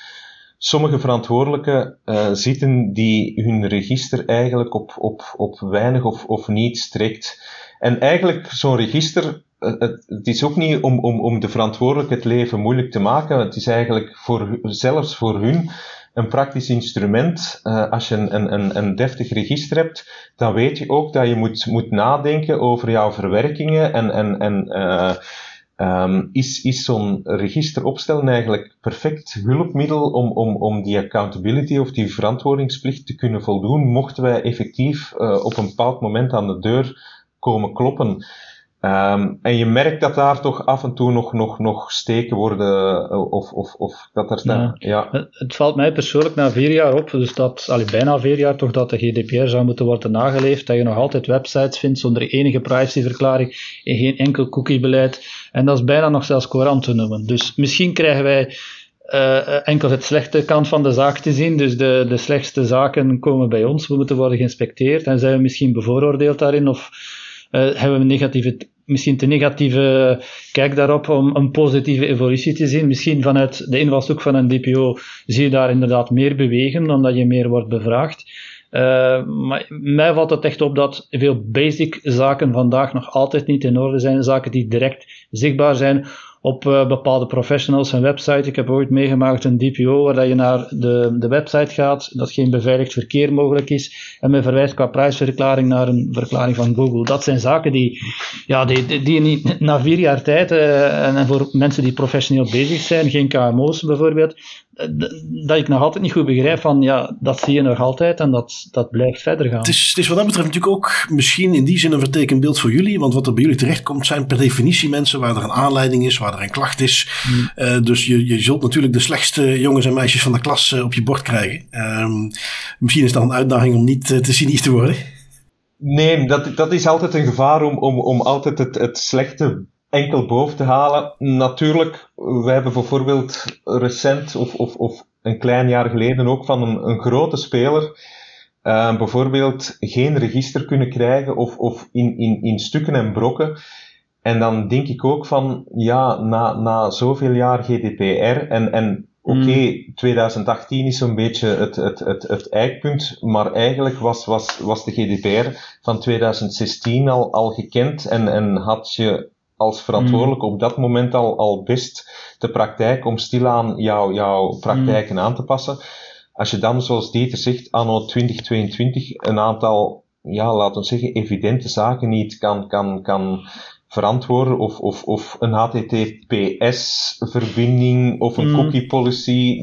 sommige verantwoordelijken uh, zitten die hun register eigenlijk op, op, op weinig of, of niet strekt. En eigenlijk zo'n register, uh, het, het, is ook niet om, om, om de verantwoordelijke het leven moeilijk te maken. Het is eigenlijk voor, zelfs voor hun een praktisch instrument. Uh, als je een, een, een deftig register hebt, dan weet je ook dat je moet, moet nadenken over jouw verwerkingen en, en, en Um, is, is zo'n register opstellen eigenlijk perfect hulpmiddel om, om, om die accountability of die verantwoordingsplicht te kunnen voldoen, mochten wij effectief uh, op een bepaald moment aan de deur komen kloppen. Ehm, en je merkt dat daar toch af en toe nog, nog, nog steken worden, eh, of, of, of dat er... Ja. ja. Het, valt mij persoonlijk na vier jaar op, dus dat, allee, bijna vier jaar toch, dat de GDPR zou moeten worden nageleefd, dat je nog altijd websites vindt zonder enige privacyverklaring en geen enkel cookiebeleid. En dat is bijna nog zelfs courant te noemen. Dus misschien krijgen wij uh, enkel het slechte kant van de zaak te zien. Dus de, de slechtste zaken komen bij ons. We moeten worden geïnspecteerd en zijn we misschien bevooroordeeld daarin of uh, hebben we negatieve, misschien te negatieve kijk daarop om een positieve evolutie te zien. Misschien vanuit de invalshoek van een DPO zie je daar inderdaad meer bewegen, omdat je meer wordt bevraagd. Uh, maar mij valt het echt op dat veel basic zaken vandaag nog altijd niet in orde zijn. Zaken die direct zichtbaar zijn op uh, bepaalde professionals en website. Ik heb ooit meegemaakt een DPO waar dat je naar de, de website gaat, dat geen beveiligd verkeer mogelijk is, en men verwijst qua prijsverklaring naar een verklaring van Google. Dat zijn zaken die, ja, die, die, niet, na vier jaar tijd, uh, en voor mensen die professioneel bezig zijn, geen KMO's bijvoorbeeld, dat ik nog altijd niet goed begrijp van, ja, dat zie je nog altijd en dat, dat blijft verder gaan. Het is, het is wat dat betreft natuurlijk ook misschien in die zin een vertekend beeld voor jullie, want wat er bij jullie terechtkomt zijn per definitie mensen waar er een aanleiding is, waar er een klacht is. Hmm. Uh, dus je, je zult natuurlijk de slechtste jongens en meisjes van de klas uh, op je bord krijgen. Um, misschien is dat een uitdaging om niet te cynisch te worden. Nee, dat, dat is altijd een gevaar om, om, om altijd het, het slechte enkel boven te halen. Natuurlijk, we hebben bijvoorbeeld recent of, of, of een klein jaar geleden ook van een, een grote speler uh, bijvoorbeeld geen register kunnen krijgen of, of in, in, in stukken en brokken. En dan denk ik ook van, ja, na, na zoveel jaar GDPR en, en oké, okay, 2018 mm. is zo'n beetje het, het, het, het eikpunt, maar eigenlijk was, was, was de GDPR van 2016 al, al gekend en, en had je als verantwoordelijk mm. op dat moment al, al best de praktijk om stilaan jouw, jouw praktijken mm. aan te passen. Als je dan, zoals Dieter zegt, anno 2022 een aantal, ja, laten we zeggen, evidente zaken niet kan, kan, kan verantwoorden of, of, of een HTTPS-verbinding of een mm. cookie policy,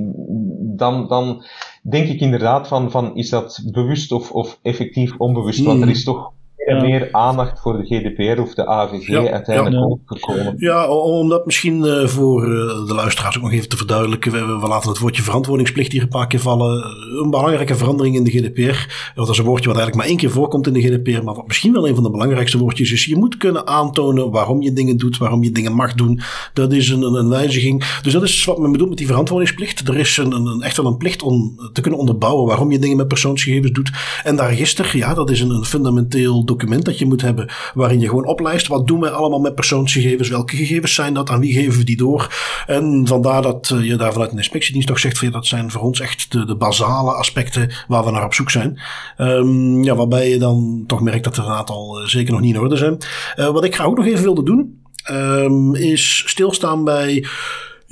dan, dan denk ik inderdaad van, van is dat bewust of, of effectief onbewust? Want er is toch en meer aandacht voor de GDPR of de AVG uiteindelijk ook gekomen. Ja, om dat misschien uh, voor uh, de luisteraars ook nog even te verduidelijken. We, we, laten het woordje verantwoordingsplicht hier een paar keer vallen. Een belangrijke verandering in de GDPR. Dat is een woordje wat eigenlijk maar één keer voorkomt in de GDPR. Maar wat misschien wel een van de belangrijkste woordjes is. Je moet kunnen aantonen waarom je dingen doet, waarom je dingen mag doen. Dat is een, een, wijziging. Dus dat is wat men bedoelt met die verantwoordingsplicht. Er is een, een, echt wel een plicht om te kunnen onderbouwen waarom je dingen met persoonsgegevens doet. En dat register, ja, dat is een, een fundamenteel document dat je moet hebben waarin je gewoon oplijst wat doen wij allemaal met persoonsgegevens, welke gegevens zijn dat, aan wie geven we die door. En vandaar dat eh, je daar vanuit een inspectiedienst toch zegt, dat zijn voor ons echt de, de basale aspecten waar we naar op zoek zijn. Um, ja, waarbij je dan toch merkt dat er een aantal uh, zeker nog niet in orde zijn. Uh, wat ik graag ook nog even wilde doen, um, is stilstaan bij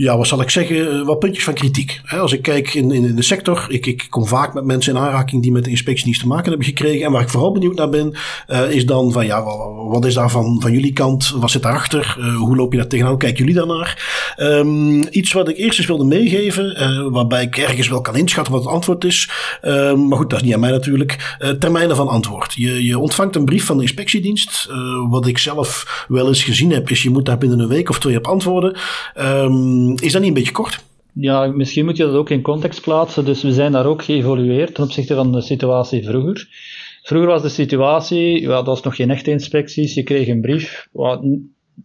ja, wat zal ik zeggen, eh, wat puntjes van kritiek. Als ik kijk in, in, de sector, ik, ik kom vaak met mensen in aanraking die met de inspectienieuws te maken hebben gekregen. En waar ik vooral benieuwd naar ben, uh, is dan van ja, wat is daar van, van jullie kant? Wat zit daarachter? Uh, hoe loop je daar tegenaan? Kijken jullie daarnaar? Um, iets wat ik eerst eens wilde meegeven, waarbij ik ergens wel kan inschatten wat het antwoord is. Um, maar goed, dat is niet aan mij natuurlijk. termijnen van antwoord. Je, je ontvangt een brief van de inspectiedienst. wat ik zelf wel eens gezien heb, is je moet daar binnen een week of twee op antwoorden. Um, is dat niet een beetje kort? Ja, misschien moet je dat ook in context plaatsen. Dus we zijn daar ook geëvolueerd ten opzichte van de situatie vroeger. Vroeger was de situatie, ja, dat was nog geen echte inspecties. Je kreeg een brief,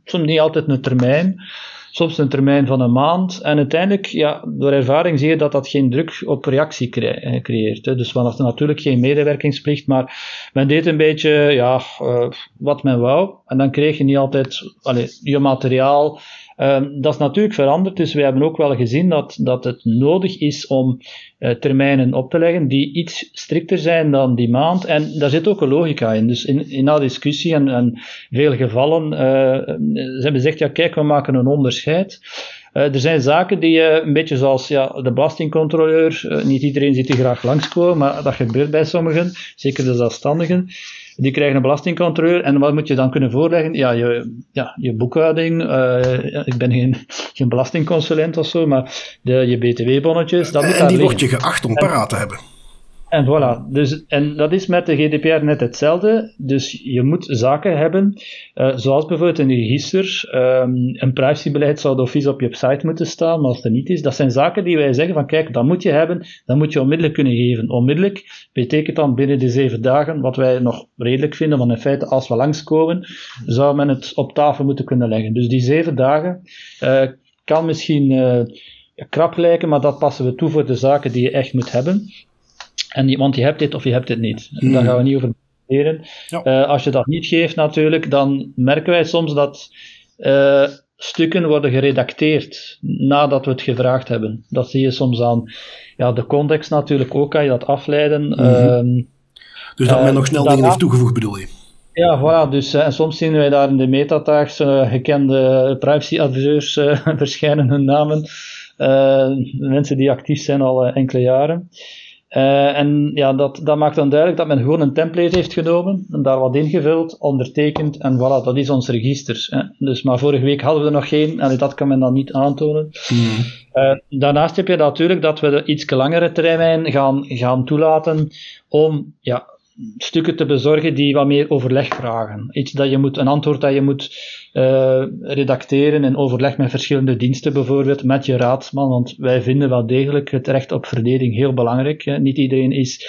soms niet altijd een termijn, soms een termijn van een maand. En uiteindelijk, ja, door ervaring zie je dat dat geen druk op reactie eh, creëert. Hè. Dus we hadden natuurlijk geen medewerkingsplicht, maar men deed een beetje ja, uh, wat men wou. En dan kreeg je niet altijd allez, je materiaal Um, dat is natuurlijk veranderd, dus we hebben ook wel gezien dat, dat het nodig is om uh, termijnen op te leggen die iets strikter zijn dan die maand. En daar zit ook een logica in. Dus in, in dat discussie en, en veel gevallen, uh, ze hebben gezegd, ja kijk, we maken een onderscheid. Uh, er zijn zaken die uh, een beetje zoals ja, de belastingcontroleur, uh, niet iedereen ziet er graag langskomen, maar dat gebeurt bij sommigen, zeker de zelfstandigen. Die krijgen een belastingcontroleur en wat moet je dan kunnen voorleggen? Ja, je, ja, je boekhouding. Uh, ik ben geen, geen belastingconsulent of zo, maar de, je btw-bonnetjes. Dat moet en die word je geacht om paraat te hebben. En voilà, dus, en dat is met de GDPR net hetzelfde. Dus je moet zaken hebben, uh, zoals bijvoorbeeld een register. Um, een privacybeleid zou office op je site moeten staan, maar als het niet is, dat zijn zaken die wij zeggen van kijk, dat moet je hebben, dat moet je onmiddellijk kunnen geven. Onmiddellijk betekent dan binnen de zeven dagen, wat wij nog redelijk vinden, want in feite als we langskomen, zou men het op tafel moeten kunnen leggen. Dus die zeven dagen uh, kan misschien uh, krap lijken, maar dat passen we toe voor de zaken die je echt moet hebben. En, want je hebt dit of je hebt dit niet. Mm. Daar gaan we niet over debatteren. Uh, als je dat niet geeft natuurlijk, dan merken wij soms dat uh, stukken worden geredacteerd nadat we het gevraagd hebben. Dat zie je soms aan ja, de context natuurlijk ook, kan je dat afleiden. Mm -hmm. dus dat men nog snel dingen heeft toegevoegd bedoel je? Ja, voilà. Dus, en soms zien wij daar in de metatags uh, gekende privacyadviseurs verschijnen hun namen. mensen die actief zijn al enkele jaren. Uh, en ja, dat, dat maakt dan duidelijk dat men gewoon een template heeft genomen en daar wat ingevuld, ondertekend en voilà, dat is ons register. Hè. Dus, maar vorige week hadden we er nog geen en dat kan men dan niet aantonen. Mm. Uh, daarnaast heb je natuurlijk dat we de iets langere termijn gaan, gaan toelaten om ja, stukken te bezorgen die wat meer overleg vragen. Iets dat je moet, een antwoord dat je moet uh, redacteren in overleg met verschillende diensten, bijvoorbeeld met je raadsman, want wij vinden wel degelijk het recht op verdediging heel belangrijk. Hè. Niet iedereen is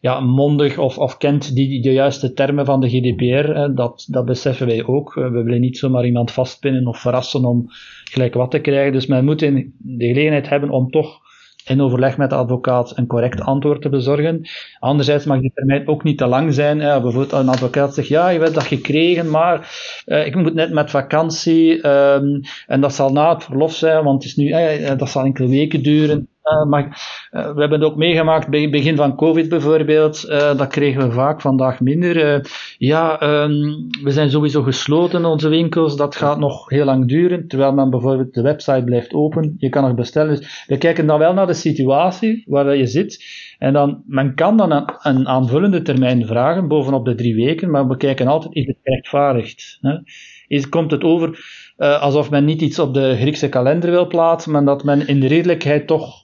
ja, mondig of, of kent die, de juiste termen van de GDPR. Hè. Dat, dat beseffen wij ook. We willen niet zomaar iemand vastpinnen of verrassen om gelijk wat te krijgen. Dus men moet de gelegenheid hebben om toch in overleg met de advocaat een correct antwoord te bezorgen. Anderzijds mag die termijn ook niet te lang zijn. Ja, bijvoorbeeld een advocaat zegt, ja, je hebt dat gekregen, maar uh, ik moet net met vakantie um, en dat zal na het verlof zijn, want het is nu, uh, dat zal enkele weken duren. Uh, maar uh, we hebben het ook meegemaakt bij het begin van COVID bijvoorbeeld. Uh, dat kregen we vaak vandaag minder. ja, um, we zijn sowieso gesloten, onze winkels. Dat gaat nog heel lang duren. Terwijl men bijvoorbeeld de website blijft open. Je kan nog bestellen. Dus we kijken dan wel naar de situatie waar je zit. En dan, men kan dan een, aanvullende termijn vragen, bovenop de drie weken. Maar we kijken altijd, is het gerechtvaardigd? Hè? Is, komt het over alsof men niet iets op de Griekse kalender wil plaatsen, maar dat men in de redelijkheid toch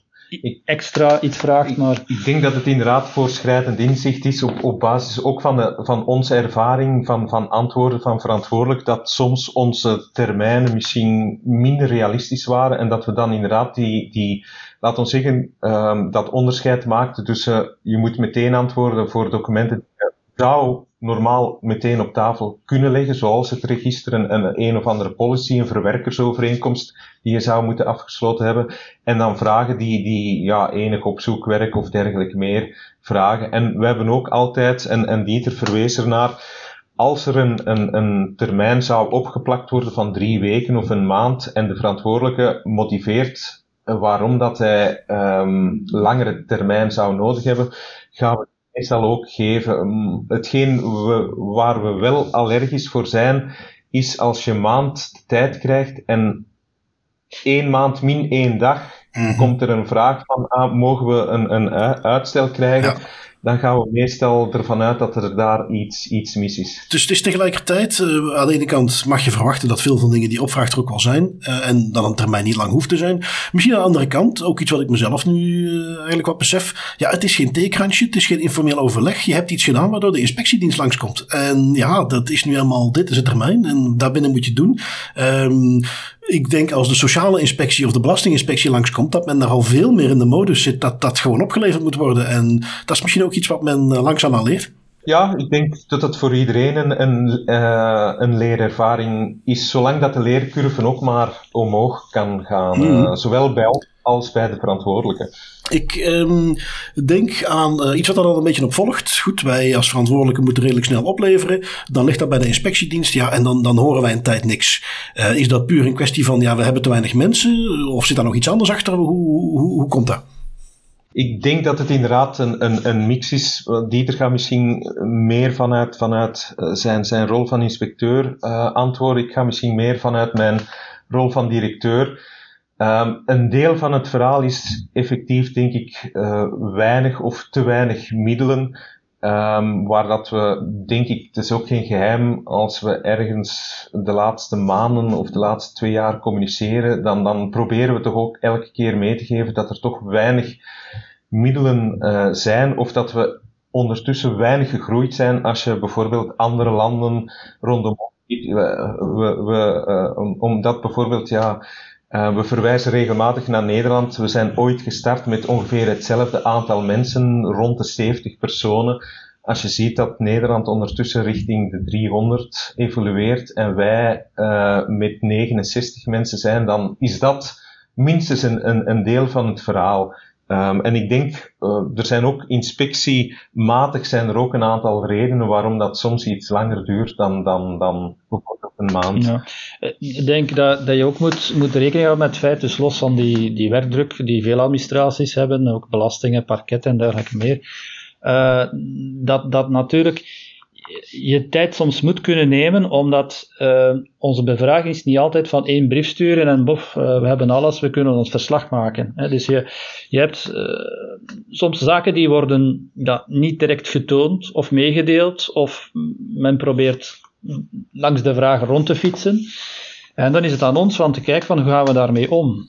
extra iets vraagt. Maar... Ik, denk dat het inderdaad voorschrijdend inzicht is op, op basis ook van, de, van onze ervaring van, van antwoorden van verantwoordelijk, dat soms onze termijnen misschien minder realistisch waren en dat we dan inderdaad die, die laat ons zeggen, um, dat onderscheid maakten tussen je moet meteen antwoorden voor documenten die zou normaal meteen op tafel kunnen leggen, zoals het register, een, een, een of andere policy, een verwerkersovereenkomst die je zou moeten afgesloten hebben, en dan vragen die, die ja, enig opzoekwerk of dergelijke meer vragen. En we hebben ook altijd, en, en Dieter verwees ernaar, als er een, een, een termijn zou opgeplakt worden van drie weken of een maand en de verantwoordelijke motiveert waarom dat hij um, langere termijn zou nodig hebben, gaan we meestal ook geven. Mm, hetgeen we, waar we wel allergisch voor zijn, is als je maand de tijd krijgt en één maand min één dag, mm komt er een vraag van, ah, mogen we een, een uitstel krijgen? Ja dan gaan we meestal ervan uit dat er daar iets, iets mis is. Dus het is tegelijkertijd, uh, aan de ene kant mag je verwachten dat veel van de dingen die opvraagt er ook wel zijn. Uh, en dan een termijn niet lang hoeft te zijn. Misschien aan de andere kant, ook iets wat ik mezelf nu uh, eigenlijk wat besef. Ja, het is geen theekransje, het is geen informeel overleg. Je hebt iets gedaan waardoor de inspectiedienst langskomt. En ja, dat is nu helemaal, dit is het termijn en daarbinnen moet je het doen. Um, ik denk als de sociale inspectie of de belastinginspectie langskomt, dat men daar al veel meer in de modus zit dat dat gewoon opgeleverd moet worden. En dat is misschien ook iets wat men uh, langzaam al leert. Ja, ik denk dat het voor iedereen een, een, uh, een leerervaring is, zolang dat de leercurve ook maar omhoog kan gaan. Mm. zowel bij als bij de verantwoordelijke. Ik um, denk aan uh, iets wat er al een beetje op volgt. Goed, wij als verantwoordelijke moeten redelijk snel opleveren. Dan ligt dat bij de inspectiedienst. Ja, en dan, dan horen wij een tijd niks. Uh, is dat puur een kwestie van, ja, we hebben te weinig mensen? Of zit daar nog iets anders achter? Hoe, hoe, hoe komt dat? Ik denk dat het inderdaad een, een, een mix is. Dieter gaat misschien meer vanuit, vanuit eh, zijn, zijn rol van inspecteur uh, antwoorden. Ik ga misschien meer vanuit mijn rol van directeur. Um, een deel van het verhaal is effectief, denk ik, uh, weinig of te weinig middelen. Um, waar dat we, denk ik, het is ook geen geheim, als we ergens de laatste maanden of de laatste twee jaar communiceren, dan, dan proberen we toch ook elke keer mee te geven dat er toch weinig middelen zijn of dat we ondertussen weinig gegroeid zijn als je bijvoorbeeld andere landen rondom we, we, omdat bijvoorbeeld ja, uh, we verwijzen regelmatig naar Nederland. We zijn ooit gestart met ongeveer hetzelfde aantal mensen, rond de 70 personen. Als je ziet dat Nederland ondertussen richting de 300 evolueert en wij uh, met 69 mensen zijn, dan is dat minstens een, een, een deel van het verhaal. Um, en ik denk, uh, er zijn ook inspectiematig zijn er ook een aantal redenen waarom dat soms iets langer duurt dan, dan, dan een maand. Ja. Eh, ik denk dat, dat je ook moet, moet rekening houden met het feit, dus los van die, die werkdruk die veel administraties hebben, ook belastingen, parketten en dergelijke meer, uh, dat, dat natuurlijk je tijd soms moet kunnen nemen, omdat uh, onze bevraging is niet altijd van één brief sturen en bof, uh, we hebben alles, we kunnen ons verslag maken. Hè. Dus je, je hebt uh, soms zaken die worden niet direct getoond of meegedeeld, of men probeert langs de vraag rond te fietsen. En dan is het aan ons van te kijken van hoe gaan we daarmee om.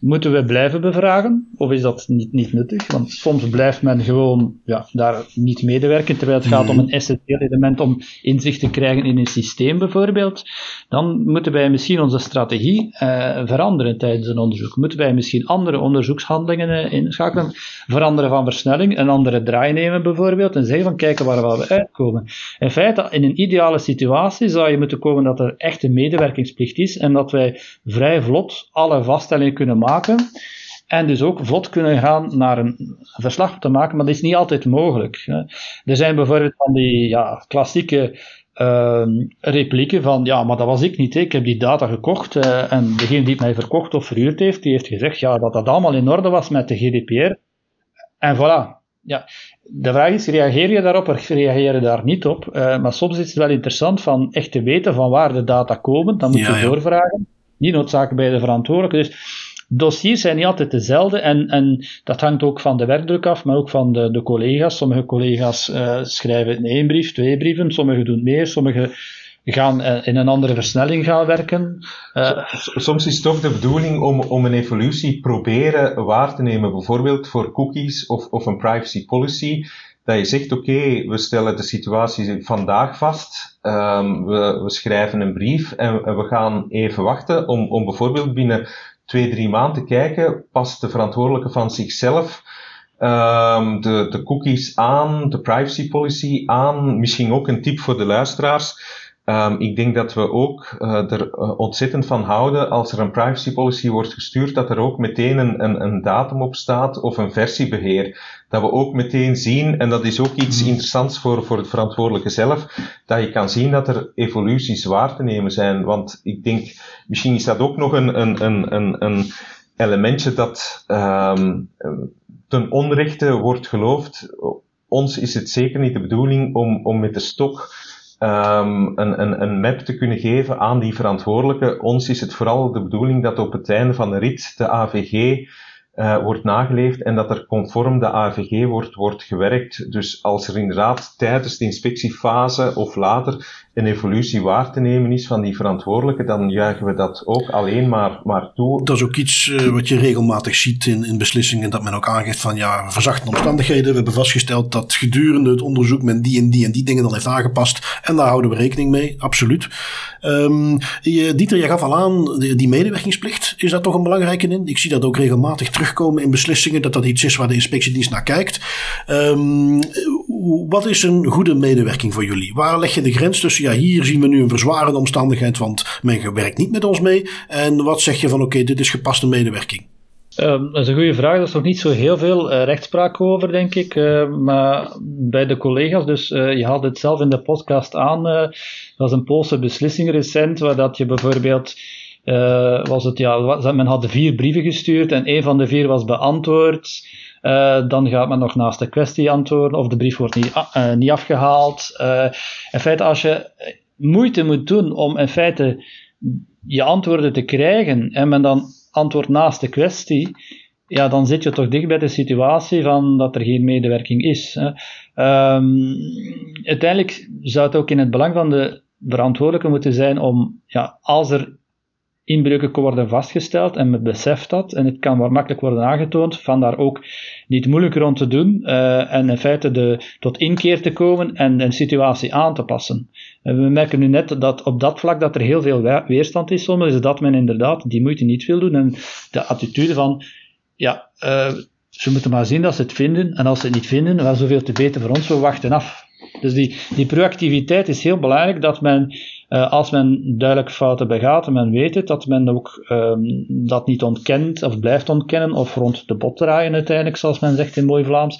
Moeten we blijven bevragen of is dat niet, niet nuttig? Want soms blijft men gewoon ja, daar niet medewerken, terwijl het gaat om een essentieel element om inzicht te krijgen in een systeem bijvoorbeeld. Dan moeten wij misschien onze strategie eh, veranderen tijdens een onderzoek. Moeten wij misschien andere onderzoekshandelingen eh, inschakelen, veranderen van versnelling, een andere draai nemen bijvoorbeeld en zeggen van kijken waar we uitkomen. In feite, in een ideale situatie zou je moeten komen dat er echt een is en dat wij vrij vlot alle vaststellingen kunnen maken. En dus ook vlot kunnen gaan naar een verslag te maken, maar dat is niet altijd mogelijk. Er zijn bijvoorbeeld van die ja, klassieke uh, replieken van, ja, maar dat was ik niet, ik heb die data gekocht uh, en degene die het mij verkocht of verhuurd heeft, die heeft gezegd ja, dat dat allemaal in orde was met de GDPR. En voilà. Ja, de vraag is, reageer je daarop of reageer je daar niet op? Uh, maar soms is het wel interessant van echt te weten van waar de data komen. Dan moet je doorvragen. Niet noodzakelijk bij de verantwoordelijke. Dus dossiers zijn niet altijd dezelfde en, en dat hangt ook van de werkdruk af, maar ook van de, de collega's. Sommige collega's uh, schrijven één brief, twee brieven, sommigen doen meer, sommigen gaan uh, in een andere versnelling gaan werken. Uh, Soms is het toch de bedoeling om, om een evolutie proberen waar te nemen, bijvoorbeeld voor cookies of, of een privacy policy. Dat je zegt, oké, we stellen de situatie vandaag vast, um, we, we schrijven een brief en, we gaan even wachten om, om bijvoorbeeld binnen twee, drie maanden te kijken, past de verantwoordelijke van zichzelf um, de, de cookies aan, de privacy policy aan, misschien ook een tip voor de luisteraars. Um, ik denk dat we ook uh, er uh, ontzettend van houden als er een privacy policy wordt gestuurd, dat er ook meteen een, een, een datum op staat of een versiebeheer. Dat we ook meteen zien, en dat is ook iets mhm. interessants voor, voor het verantwoordelijke zelf, dat je kan zien dat er evoluties waar te nemen zijn. Want ik denk, misschien is dat ook nog een, een, een, een, een elementje dat um, ten onrechte wordt geloofd. Ons is het zeker niet de bedoeling om, om met de stok um, een, een, een map te kunnen geven aan die verantwoordelijke. Ons is het vooral de bedoeling dat op het einde van de rit de AVG uh, wordt nageleefd en dat er conform de AVG wordt, wordt gewerkt. Dus als er inderdaad tijdens de inspectiefase of later een evolutie waar te nemen is van die verantwoordelijke, dan juichen we dat ook alleen maar, maar toe. Dat is ook iets uh, wat je regelmatig ziet in, in beslissingen, dat men ook aangeeft van ja, verzachte omstandigheden. We hebben vastgesteld dat gedurende het onderzoek men die en die en die dingen dan heeft aangepast en daar houden we rekening mee, absoluut. Um, je, Dieter, je gaf al aan, die, medewerkingsplicht, is dat toch een belangrijke in? Ik zie dat ook regelmatig terugkomen in beslissingen, dat dat iets is waar de inspectiedienst naar kijkt. Um, wat is een goede medewerking voor jullie? Waar leg je de grens tussen, ja, hier zien we nu een verzwarende omstandigheid, want men werkt niet met ons mee. En wat zeg je van, oké, dit is gepaste medewerking? Um, dat is een goede vraag. Er is nog niet zo heel veel uh, rechtspraak over, denk ik. Uh, maar bij de collega's, dus uh, je haalde het zelf in de podcast aan. dat was een Poolse beslissing recent, waar dat je bijvoorbeeld. was het, ja, men had vier brieven gestuurd en een van de vier was beantwoord. Dan gaat men nog naast de kwestie antwoorden of de brief wordt niet, niet afgehaald. in feite, als je moeite moet doen om in feite je antwoorden te krijgen en men dan antwoord naast de kwestie, ja, dan zit je toch dicht bij de situatie van dat er geen medewerking is. Hè. Um, uiteindelijk zou het ook in het belang van de verantwoordelijke moeten zijn om, ja, als er inbreuken worden vastgesteld en men beseft dat en het kan makkelijk worden aangetoond, van daar ook niet moeilijk rond te doen uh, en in feite de, tot inkeer te komen en een situatie aan te passen. En we merken nu net dat op dat vlak dat er heel veel weerstand is, soms is dat men inderdaad die moeite niet wil doen en de attitude van, ja, uh, ze moeten maar zien dat ze het vinden en als ze het niet vinden, wel zoveel te beter voor ons, we wachten af. Dus die, die proactiviteit is heel belangrijk, dat men, uh, als men duidelijk fouten begaat en men weet het, dat men ook um, dat niet ontkent of blijft ontkennen of rond de bot draaien uiteindelijk, zoals men zegt in mooi Vlaams.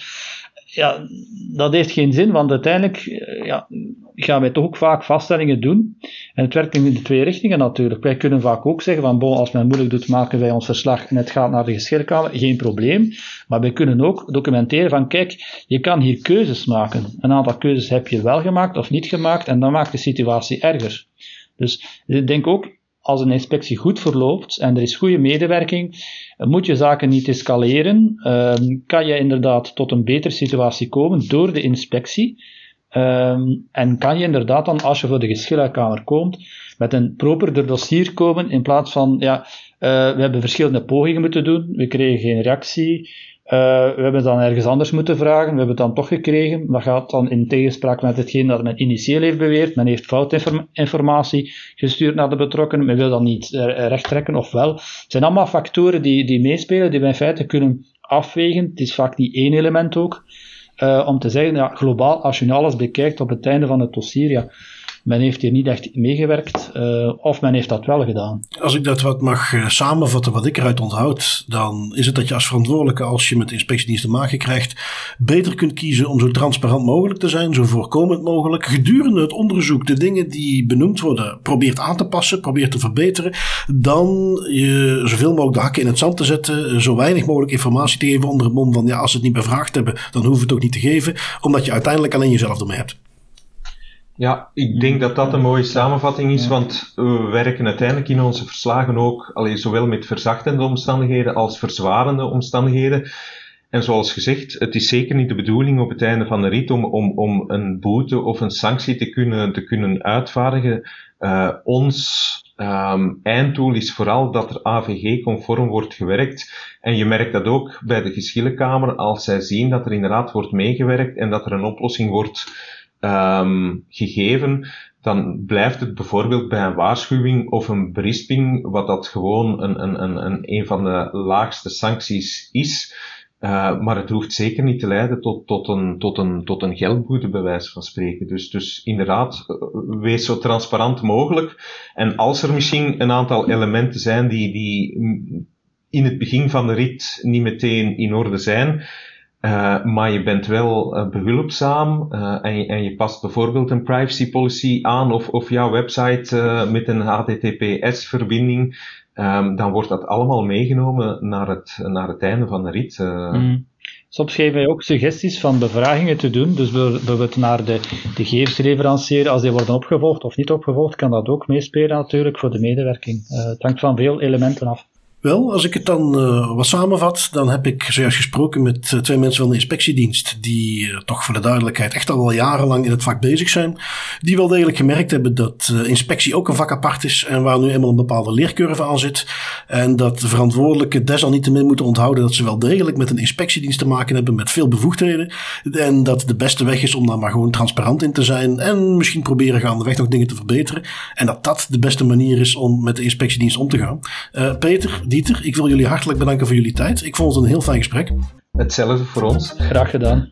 Ja, dat heeft geen zin, want uiteindelijk eh, ja, gaan wij toch ook vaak vaststellingen doen. En het werkt in de twee richtingen natuurlijk. Wij kunnen vaak ook zeggen van, bon, als men moeilijk doet, maken wij ons verslag en het gaat naar de geschilkamer, geen probleem. Maar wij kunnen ook documenteren van, kijk, je kan hier keuzes maken. Een aantal keuzes heb je wel gemaakt of niet gemaakt en dan maakt de situatie erger. Dus ik denk ook, als een inspectie goed verloopt en er is goede medewerking, moet je zaken niet escaleren. Ehm, kan je inderdaad tot een betere situatie komen door de inspectie. Um, en kan je inderdaad dan, als je voor de geschillenkamer komt, met een properder dossier komen, in plaats van, ja, uh, we hebben verschillende pogingen moeten doen, we kregen geen reactie, we hebben dan ergens anders moeten vragen, we hebben het dan toch gekregen. Dat gaat dan in tegenspraak met hetgeen dat men initieel heeft beweerd. Men heeft foutinformatie gestuurd naar de betrokkenen, men wil dan niet uh, recht trekken, of wel. Het zijn allemaal factoren die, die meespelen, die we in feite kunnen afwegen. Het is vaak niet één element ook. Uh, om te zeggen, ja, globaal, als je nu alles bekijkt op het einde van het dossier, ja, men heeft hier niet echt meegewerkt, uh, of men heeft dat wel gedaan. Als ik dat wat mag uh, samenvatten, wat ik eruit onthoud, dan is het dat je als verantwoordelijke, als je met de inspectiedienst te maken krijgt, beter kunt kiezen om zo transparant mogelijk te zijn, zo voorkomend mogelijk. Gedurende het onderzoek de dingen die benoemd worden, probeert aan te passen, probeert te verbeteren, dan je zoveel mogelijk de hakken in het zand te zetten, zo weinig mogelijk informatie te geven onder het mom van, ja, als ze het niet bevraagd hebben, dan hoeven we het ook niet te geven, omdat je uiteindelijk alleen jezelf ermee hebt. Ja, ik denk dat dat een mooie samenvatting is, want we werken uiteindelijk in onze verslagen ook allee, zowel met verzachtende omstandigheden als verzwarende omstandigheden. En zoals gezegd, het is zeker niet de bedoeling op het einde van de rit om, om, om een boete of een sanctie te kunnen, te kunnen uitvaardigen. Uh, ons um, einddoel is vooral dat er AVG-conform wordt gewerkt. En je merkt dat ook bij de geschillenkamer als zij zien dat er inderdaad wordt meegewerkt en dat er een oplossing wordt um, gegeven, dan blijft het bijvoorbeeld bij een waarschuwing of een berisping, wat dat gewoon een, een, een, een, een van de laagste sancties is. Uh, maar het hoeft zeker niet te leiden tot, tot, een, tot, een, tot een geldboete, bij wijze van spreken. Dus, dus inderdaad, eh, wees zo transparant mogelijk. En als er misschien een aantal elementen zijn die, die in het begin van de rit niet meteen in orde zijn, uh, maar je bent wel uh, behulpzaam uh, en, je, en je past bijvoorbeeld een privacy policy aan of, of jouw website met een HTTPS-verbinding, um, dan wordt dat allemaal meegenomen naar het, naar het einde van de rit. Mm. Soms geven wij ook suggesties van bevragingen te doen. Dus bijvoorbeeld naar de, de gegevensleverancier, als die worden opgevolgd of niet opgevolgd, kan dat ook meespelen natuurlijk voor de medewerking. het hangt van veel elementen af. Wel, als ik het dan uh, wat samenvat, dan heb ik zojuist gesproken met uh, twee mensen van de inspectiedienst, die uh, toch voor de duidelijkheid echt al wel jarenlang in het vak bezig zijn, die wel degelijk gemerkt hebben dat inspectie ook een vak apart is en waar nu eenmaal een bepaalde leercurve aan zit. En dat de verantwoordelijken desalniettemin moeten onthouden dat ze wel degelijk met een inspectiedienst te maken hebben met veel bevoegdheden. En dat de beste weg is om daar maar gewoon transparant in te zijn en misschien proberen gaandeweg nog dingen te verbeteren. En dat dat de beste manier is om met de inspectiedienst om te gaan. Peter, Dieter, ik wil jullie hartelijk bedanken voor jullie tijd. Ik vond het een heel fijn gesprek. Hetzelfde voor ons. Graag gedaan.